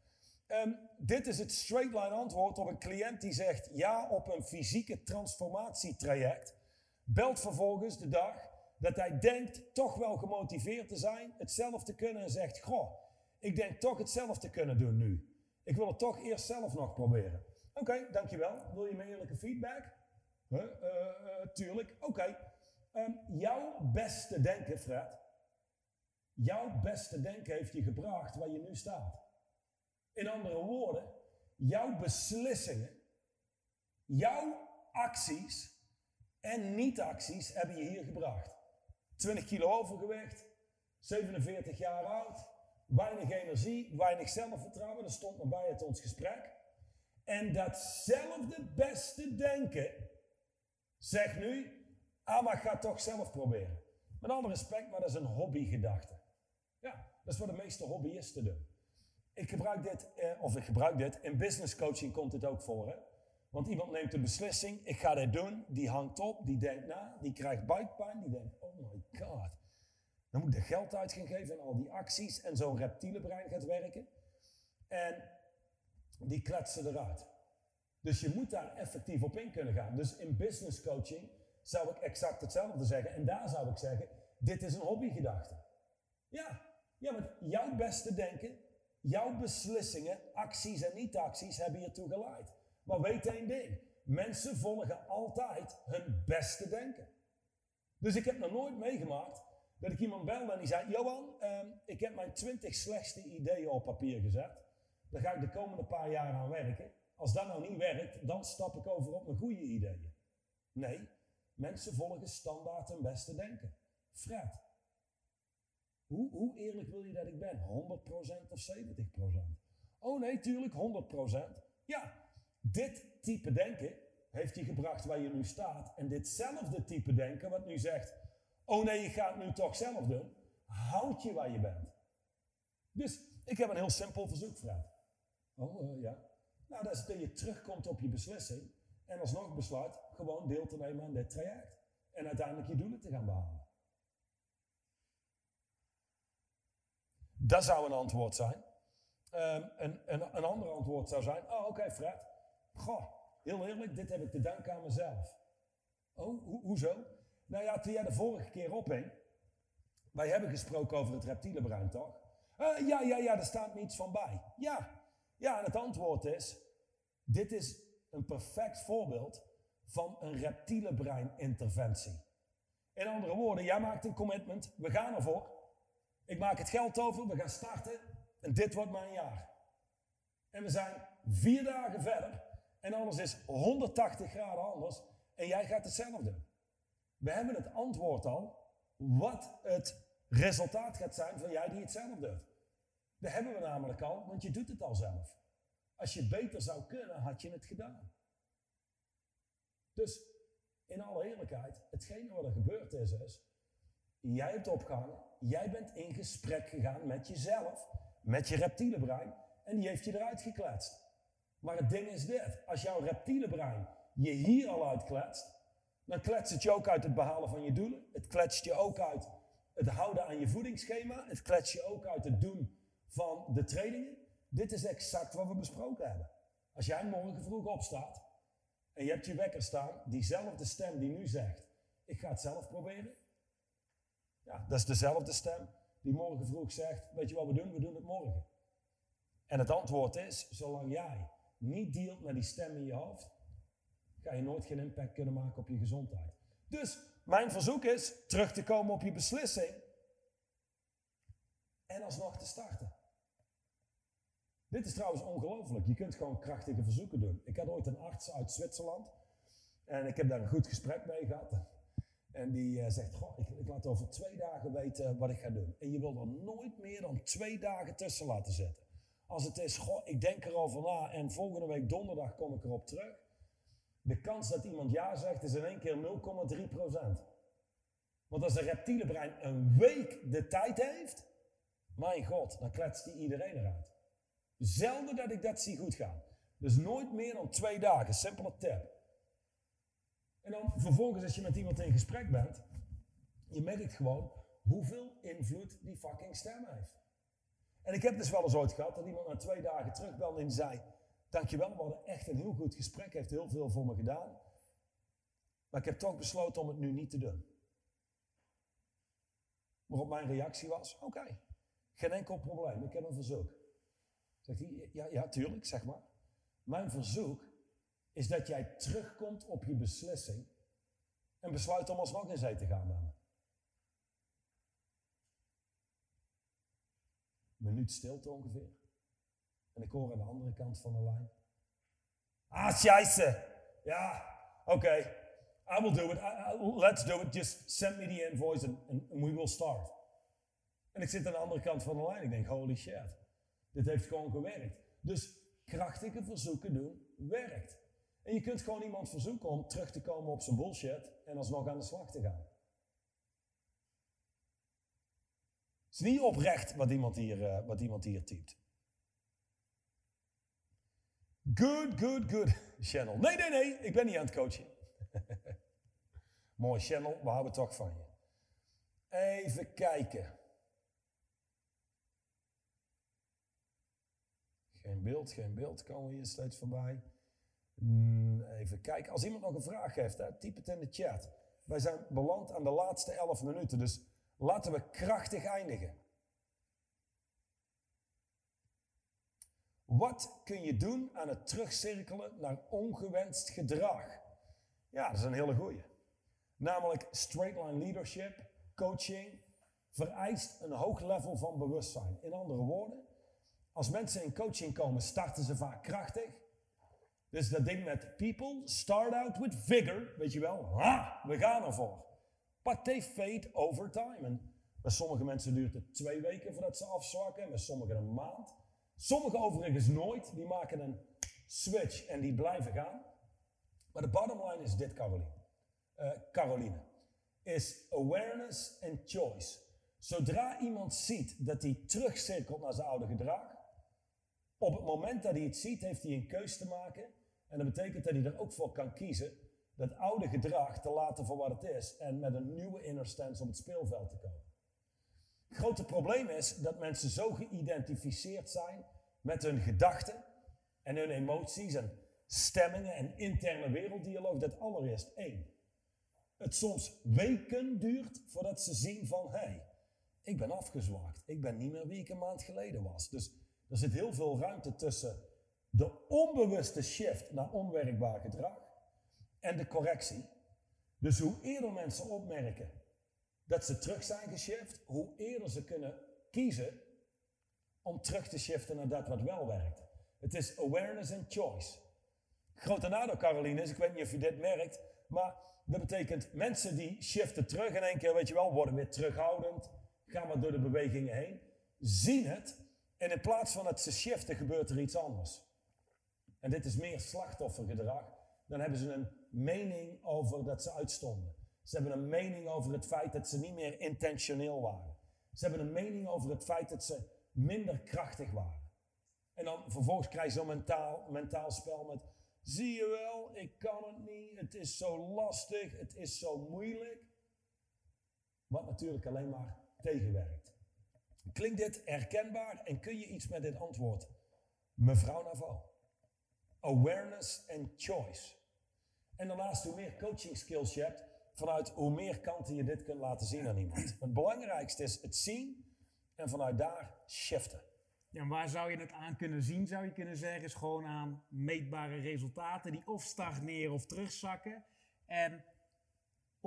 Speaker 2: Um, dit is het straight line antwoord op een cliënt die zegt ja op een fysieke transformatietraject. Belt vervolgens de dag dat hij denkt toch wel gemotiveerd te zijn, hetzelfde te kunnen en zegt: Goh, ik denk toch hetzelfde te kunnen doen nu. Ik wil het toch eerst zelf nog proberen. Oké, dankjewel. Wil je mijn eerlijke feedback? Uh, uh, tuurlijk. Oké. Ehm, jouw beste denken, Fred. Jouw beste denken heeft je gebracht waar je nu staat. In andere woorden, jouw beslissingen, jouw acties en niet-acties hebben je hier gebracht. 20 kilo overgewicht, 47 jaar oud, weinig energie, weinig zelfvertrouwen, dat stond nog bij het ons gesprek. En datzelfde beste denken zegt nu, ah maar ga toch zelf proberen. Met alle respect, maar dat is een hobbygedachte. Ja, dat is wat de meeste hobbyisten doen. Ik gebruik dit, eh, of ik gebruik dit, in business coaching komt dit ook voor. Hè? Want iemand neemt een beslissing, ik ga dit doen, die hangt op, die denkt na, die krijgt buikpijn, die denkt, oh my god. Dan moet ik er geld uit gaan geven en al die acties en zo'n reptiele brein gaat werken. En die kletsen eruit. Dus je moet daar effectief op in kunnen gaan. Dus in business coaching zou ik exact hetzelfde zeggen. En daar zou ik zeggen, dit is een hobbygedachte. Ja, ja, want jouw beste denken, jouw beslissingen, acties en niet-acties hebben hiertoe geleid. Maar weet één ding, mensen volgen altijd hun beste denken. Dus ik heb nog nooit meegemaakt dat ik iemand belde en die zei, Johan, ehm, ik heb mijn twintig slechtste ideeën op papier gezet. Daar ga ik de komende paar jaar aan werken. Als dat nou niet werkt, dan stap ik over op mijn goede ideeën. Nee, mensen volgen standaard hun beste denken. Fred, hoe, hoe eerlijk wil je dat ik ben? 100% of 70%? Oh nee, tuurlijk 100%. Ja, dit type denken heeft je gebracht waar je nu staat. En ditzelfde type denken, wat nu zegt: Oh nee, je gaat nu toch zelf doen, houdt je waar je bent. Dus ik heb een heel simpel verzoek, Fred. Oh uh, ja. Nou, dat is dat je terugkomt op je beslissing en alsnog besluit gewoon deel te nemen aan dit traject. En uiteindelijk je doelen te gaan behalen. Dat zou een antwoord zijn. Um, een, een, een ander antwoord zou zijn: Oh, oké, Fred. Goh, heel eerlijk, dit heb ik te danken aan mezelf. Oh, ho hoezo? Nou ja, toen jij de vorige keer ophing, wij hebben gesproken over het reptiele brein, toch? Uh, ja, ja, ja, daar staat niets van bij. Ja, ja, en het antwoord is: dit is een perfect voorbeeld van een reptiele brein interventie. In andere woorden, jij maakt een commitment, we gaan ervoor. Ik maak het geld over, we gaan starten en dit wordt mijn jaar. En we zijn vier dagen verder en alles is 180 graden anders en jij gaat hetzelfde. We hebben het antwoord al wat het resultaat gaat zijn van jij die hetzelfde doet. Dat hebben we namelijk al, want je doet het al zelf. Als je beter zou kunnen, had je het gedaan. Dus in alle eerlijkheid, hetgene wat er gebeurd is, is, jij hebt opgehangen, jij bent in gesprek gegaan met jezelf, met je reptiele brein, en die heeft je eruit gekletst. Maar het ding is dit, als jouw reptiele brein je hier al uitkletst, dan kletst het je ook uit het behalen van je doelen. Het kletst je ook uit het houden aan je voedingsschema. Het kletst je ook uit het doen van de trainingen. Dit is exact wat we besproken hebben. Als jij morgen vroeg opstaat en je hebt je wekker staan, diezelfde stem die nu zegt, ik ga het zelf proberen. Ja, dat is dezelfde stem die morgen vroeg zegt, weet je wat we doen? We doen het morgen. En het antwoord is, zolang jij niet dealt met die stem in je hoofd, ga je nooit geen impact kunnen maken op je gezondheid. Dus mijn verzoek is terug te komen op je beslissing en alsnog te starten. Dit is trouwens ongelooflijk. Je kunt gewoon krachtige verzoeken doen. Ik had ooit een arts uit Zwitserland en ik heb daar een goed gesprek mee gehad. En die uh, zegt, goh, ik, ik, laat over twee dagen weten wat ik ga doen. En je wil er nooit meer dan twee dagen tussen laten zitten. Als het is, goh, ik denk erover na en volgende week donderdag kom ik erop terug. De kans dat iemand ja zegt is in één keer 0,3 procent. Want als een reptiele brein een week de tijd heeft, mijn god, dan kletst die iedereen eruit. Zelden dat ik dat zie goed gaan. Dus nooit meer dan twee dagen, simpele tip. En dan vervolgens als je met iemand in gesprek bent, je merkt gewoon hoeveel invloed die fucking stem heeft. En ik heb dus wel eens ooit gehad dat iemand na twee dagen terugbelde en zei, dankjewel, we hadden echt een heel goed gesprek, heeft heel veel voor me gedaan. Maar ik heb toch besloten om het nu niet te doen. Waarop mijn reactie was, oké, geen enkel probleem, ik heb een verzoek. Zegt hij, ja, ja, tuurlijk, zeg maar. Mijn verzoek is dat jij terugkomt op je beslissing en besluit om alsnog in zee te gaan met me. Minuut stilte ongeveer. En ik hoor aan de andere kant van de lijn. Ah, scheisse. Ja, oké. I will do it. let's do it. Just send me the invoice and, and, we will start. En ik zit aan de andere kant van de lijn. Ik denk, holy shit. Dit heeft gewoon gewerkt. Dus krachtige verzoeken doen werkt. En je kunt gewoon iemand verzoeken om terug te komen op zijn bullshit en alsnog aan de slag te gaan. Het is niet oprecht wat iemand hier, uh, wat iemand hier typt. Good, good, good, Channel. Nee, nee, nee, ik ben niet aan het coachen. [LAUGHS] Mooi, Channel, we houden toch van je. Even kijken. Geen beeld, geen beeld, komen hier steeds voorbij. Mm, even kijken. Als iemand nog een vraag heeft, hè, typ het in de chat. Wij zijn beland aan de laatste 11 minuten, dus laten we krachtig eindigen. Wat kun je doen aan het terugcirkelen naar ongewenst gedrag? Ja, dat is een hele goeie. Namelijk straight line leadership, coaching, vereist een hoog level van bewustzijn. In andere woorden, als mensen in coaching komen, starten ze vaak krachtig. Dus dat ding met people start out with vigor, weet je wel, ha, we gaan ervoor. But they fade over time. En bij sommige mensen duurt het twee weken voordat ze afzwakken, bij sommigen een maand. Sommigen overigens nooit, die maken een switch en die blijven gaan. Maar de bottom line is dit, Caroline. Uh, Caroline. Is awareness and choice. Zodra iemand ziet dat hij terugcirkelt naar zijn oude gedrag, op het moment dat hij het ziet, heeft hij een keus te maken. En dat betekent dat hij er ook voor kan kiezen dat oude gedrag te laten voor wat het is en met een nieuwe inner stance op het speelveld te komen. Het grote probleem is dat mensen zo geïdentificeerd zijn met hun gedachten en hun emoties en stemmingen en interne werelddialoog dat allereerst één. Het soms weken duurt voordat ze zien van hé, hey, ik ben afgezwakt. Ik ben niet meer wie ik een maand geleden was. Dus er zit heel veel ruimte tussen de onbewuste shift naar onwerkbaar gedrag en de correctie. Dus hoe eerder mensen opmerken dat ze terug zijn geshift, hoe eerder ze kunnen kiezen om terug te shiften naar dat wat wel werkt. Het is awareness and choice. Grote nadeel, Caroline, is, ik weet niet of je dit merkt, maar dat betekent mensen die shiften terug in één keer, weet je wel, worden weer terughoudend, gaan wat door de bewegingen heen, zien het en in plaats van het ze shiften gebeurt er iets anders. En dit is meer slachtoffergedrag. Dan hebben ze een mening over dat ze uitstonden. Ze hebben een mening over het feit dat ze niet meer intentioneel waren. Ze hebben een mening over het feit dat ze minder krachtig waren. En dan vervolgens krijg je zo'n mentaal, mentaal spel met, zie je wel, ik kan het niet, het is zo lastig, het is zo moeilijk. Wat natuurlijk alleen maar tegenwerkt. Klinkt dit herkenbaar en kun je iets met dit antwoord? Mevrouw Naval. Awareness and choice. En daarnaast, hoe meer coaching skills je hebt, vanuit hoe meer kanten je dit kunt laten zien aan iemand. Het belangrijkste is het zien en vanuit daar shiften.
Speaker 1: Ja, en waar zou je het aan kunnen zien, zou je kunnen zeggen, is gewoon aan meetbare resultaten die of stagneren of terugzakken. En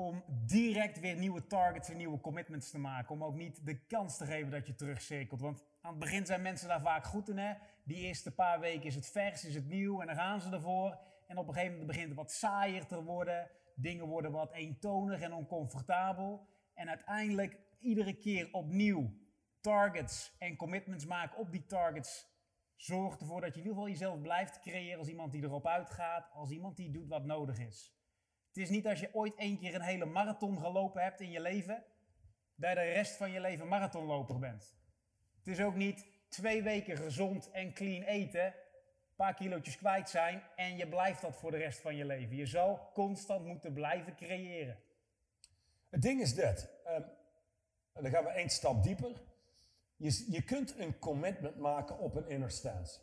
Speaker 1: om direct weer nieuwe targets en nieuwe commitments te maken. Om ook niet de kans te geven dat je terugcirkelt. Want aan het begin zijn mensen daar vaak goed in. Hè? Die eerste paar weken is het vers, is het nieuw en dan gaan ze ervoor. En op een gegeven moment begint het wat saaier te worden. Dingen worden wat eentonig en oncomfortabel. En uiteindelijk iedere keer opnieuw targets en commitments maken op die targets. Zorgt ervoor dat je in ieder geval jezelf blijft creëren als iemand die erop uitgaat. Als iemand die doet wat nodig is. Het is niet als je ooit één keer een hele marathon gelopen hebt in je leven, dat je de rest van je leven marathonloper bent. Het is ook niet twee weken gezond en clean eten, een paar kilootjes kwijt zijn en je blijft dat voor de rest van je leven. Je zal constant moeten blijven creëren.
Speaker 2: Het ding is dit, um, en dan gaan we één stap dieper. Je, je kunt een commitment maken op een inner stance.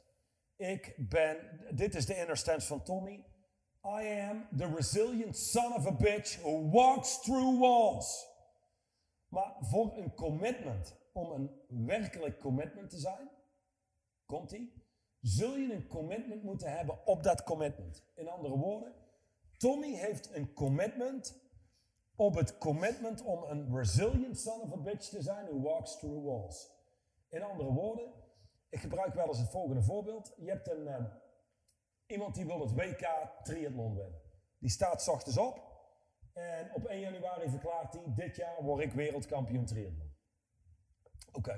Speaker 2: Ik ben, dit is de inner stance van Tommy. I am the resilient son of a bitch who walks through walls. Maar voor een commitment, om een werkelijk commitment te zijn, komt ie, zul je een commitment moeten hebben op dat commitment. In andere woorden, Tommy heeft een commitment op het commitment om een resilient son of a bitch te zijn who walks through walls. In andere woorden, ik gebruik wel eens het volgende voorbeeld. Je hebt een, eh, iemand die wil het WK triathlon winnen. Die staat ochtends op en op 1 januari verklaart hij, dit jaar word ik wereldkampioen triathlon. Oké.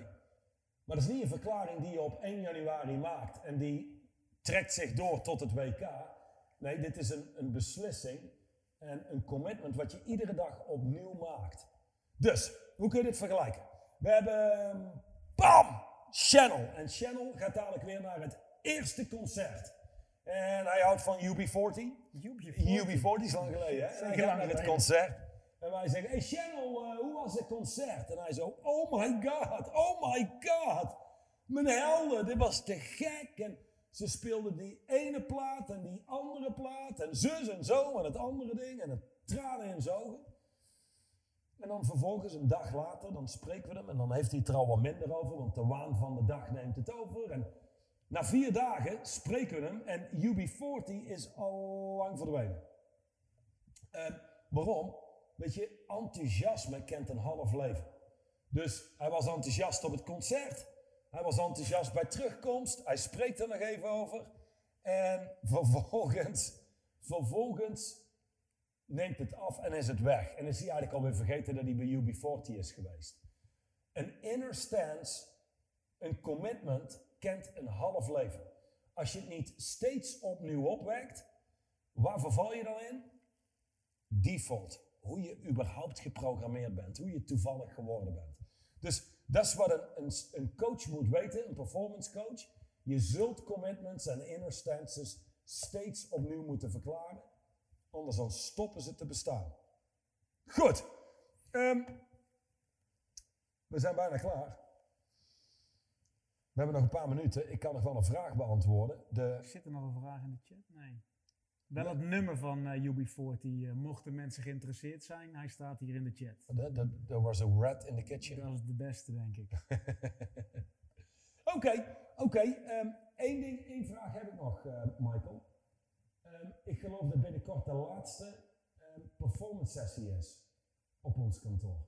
Speaker 2: Maar dat is niet een verklaring die je op 1 januari maakt en die trekt zich door tot het WK. Nee, dit is een, een beslissing en een commitment wat je iedere dag opnieuw maakt. Dus, hoe kun je dit vergelijken? We hebben, bam, Channel. En Channel gaat dadelijk weer naar het eerste concert. En hij houdt van UB40. UB40, UB40 is lang geleden, hè? hij gaat naar het concert. En wij zeggen, hey Channel, uh, hoe was het concert? En hij zo, oh my god, oh my god. Mijn helden, dit was te gek. En ze speelden die ene plaat en die andere plaat. En zus en zo en het andere ding. En het tranen in zijn ogen. En dan vervolgens, een dag later, dan spreken we hem. En dan heeft hij het er al wat minder over, want de waan van de dag neemt het over. En na vier dagen spreken we hem en UB40 is al lang verdwenen. En waarom? Weet je, enthousiasme kent een half leven. Dus hij was enthousiast op het concert. Hij was enthousiast bij terugkomst. Hij spreekt er nog even over. En vervolgens, vervolgens neemt het af en is het weg. En is hij eigenlijk alweer vergeten dat hij bij UB40 is geweest. Een inner stance, een commitment, kent een half leven. Als je het niet steeds opnieuw opwekt, waar verval je dan in? Default hoe je überhaupt geprogrammeerd bent, hoe je toevallig geworden bent. Dus dat is wat een, een, een coach moet weten, een performance coach. Je zult commitments en inner stances steeds opnieuw moeten verklaren, anders dan stoppen ze te bestaan. Goed, um, we zijn bijna klaar. We hebben nog een paar minuten. Ik kan nog wel een vraag beantwoorden.
Speaker 1: De... Zit er nog een vraag in de chat? Nee. Wel het nummer van uh, UB40, uh, mochten mensen geïnteresseerd zijn. Hij staat hier in de chat.
Speaker 2: There was a rat in the kitchen.
Speaker 1: Dat is de beste, denk ik. [LAUGHS]
Speaker 2: Oké, oké. Eén ehm, ding, één vraag heb ik nog, uh, Michael. Um, ik geloof dat binnenkort de laatste um, performance sessie is op ons kantoor.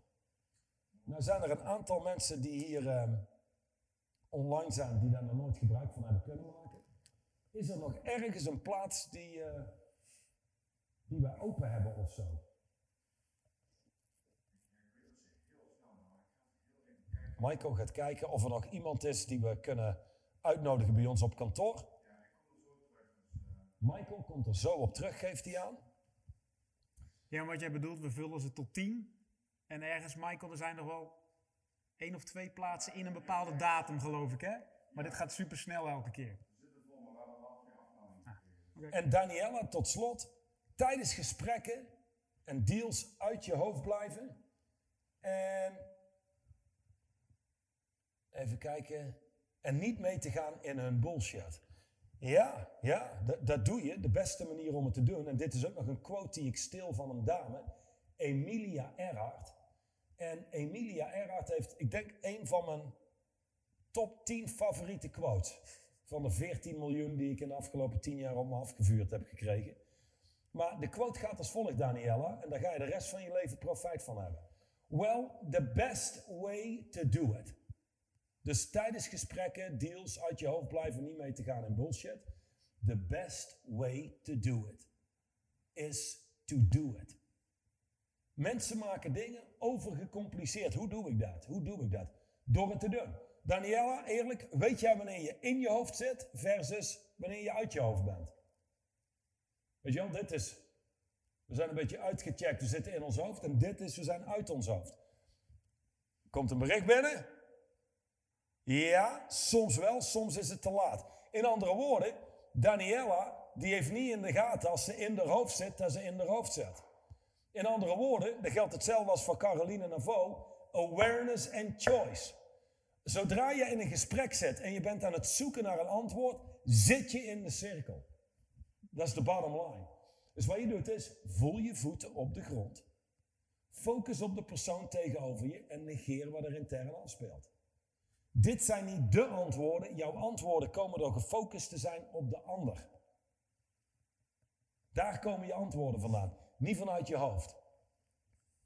Speaker 2: Nou zijn er een aantal mensen die hier online zijn die daar nog nooit gebruik van hebben kunnen maken. Is er nog ergens een plaats die, uh, die wij open hebben of zo? Michael gaat kijken of er nog iemand is die we kunnen uitnodigen bij ons op kantoor. Michael komt er zo op terug, geeft hij aan.
Speaker 1: Ja, wat jij bedoelt, we vullen ze tot tien. En ergens, Michael, er zijn nog wel één of twee plaatsen in een bepaalde datum, geloof ik, hè? Maar dit gaat super snel elke keer.
Speaker 2: En Daniela, tot slot, tijdens gesprekken en deals uit je hoofd blijven. En even kijken. En niet mee te gaan in hun bullshit. Ja, ja, dat doe je. De beste manier om het te doen. En dit is ook nog een quote die ik stil van een dame. Emilia Earhart. En Emilia Earhart heeft, ik denk, een van mijn top 10 favoriete quotes van de 14 miljoen die ik in de afgelopen 10 jaar op me afgevuurd heb gekregen. Maar de quote gaat als volgt, Daniela, en daar ga je de rest van je leven profijt van hebben. Well, the best way to do it. Dus tijdens gesprekken, deals uit je hoofd blijven, niet mee te gaan in bullshit. The best way to do it is to do it. Mensen maken dingen overgecompliceerd. Hoe doe ik dat? Hoe doe ik dat? Door het te doen. Daniela, eerlijk, weet jij wanneer je in je hoofd zit versus wanneer je uit je hoofd bent? Weet je wel, dit is, we zijn een beetje uitgecheckt, we zitten in ons hoofd en dit is, we zijn uit ons hoofd. Komt een bericht binnen? Ja, soms wel, soms is het te laat. In andere woorden, Daniela, die heeft niet in de gaten als ze in haar hoofd zit, dat ze in haar hoofd zit. In andere woorden, dat geldt hetzelfde als voor Caroline Navo, awareness and choice. Zodra je in een gesprek zit en je bent aan het zoeken naar een antwoord, zit je in de cirkel. Dat is de bottom line. Dus wat je doet is, voel je voeten op de grond. Focus op de persoon tegenover je en negeer wat er intern afspeelt. Dit zijn niet de antwoorden. Jouw antwoorden komen door gefocust te zijn op de ander. Daar komen je antwoorden vandaan. Niet vanuit je hoofd.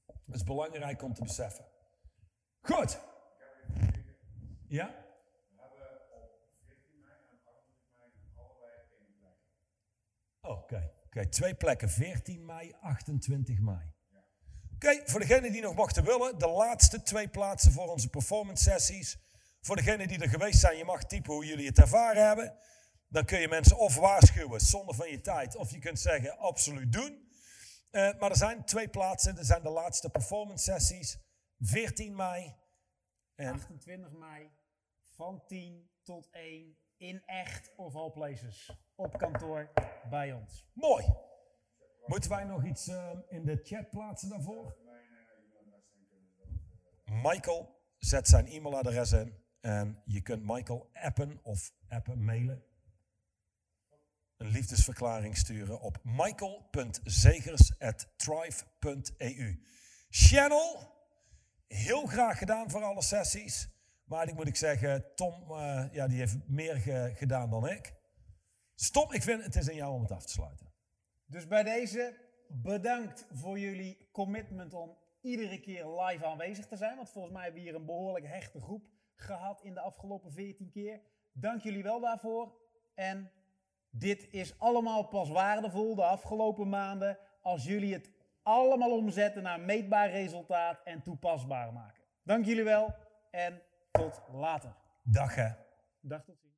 Speaker 2: Dat is belangrijk om te beseffen. Goed. Ja?
Speaker 3: We hebben op 14 mei en 28 mei allebei één plek.
Speaker 2: Oké, Oké, twee plekken. 14 mei, 28 mei. Oké, voor degenen die nog mochten willen, de laatste twee plaatsen voor onze performance sessies. Voor degenen die er geweest zijn, je mag typen hoe jullie het ervaren hebben. Dan kun je mensen of waarschuwen, zonder van je tijd, of je kunt zeggen, absoluut doen. Eh, maar er zijn twee plaatsen, er zijn de laatste performance sessies. 14 mei en
Speaker 1: 28 mei van 10 tot 1 in echt of all places. Op kantoor bij ons.
Speaker 2: mooi. Moeten wij nog iets eh, in de chat plaatsen daarvoor? Michael zet zijn e-mailadres in en je kunt Michael appen of appen mailen. Een liefdesverklaring sturen op michael.zegers.thrive.eu. Channel, heel graag gedaan voor alle sessies. Maar ik moet ik zeggen, Tom eh, ja, die heeft meer ge- gedaan dan ik. Tom, ik vind het is aan jou om het af te sluiten.
Speaker 1: Dus bij deze bedankt voor jullie commitment om iedere keer live aanwezig te zijn. Want volgens mij hebben we hier een behoorlijk hechte groep gehad in de afgelopen 14 keer. Dank jullie wel daarvoor. En dit is allemaal pas waardevol de afgelopen maanden als jullie het allemaal omzetten naar meetbaar resultaat en toepasbaar maken. Dank jullie wel en tot later.
Speaker 2: Dag hè.
Speaker 1: Dag tot ziens.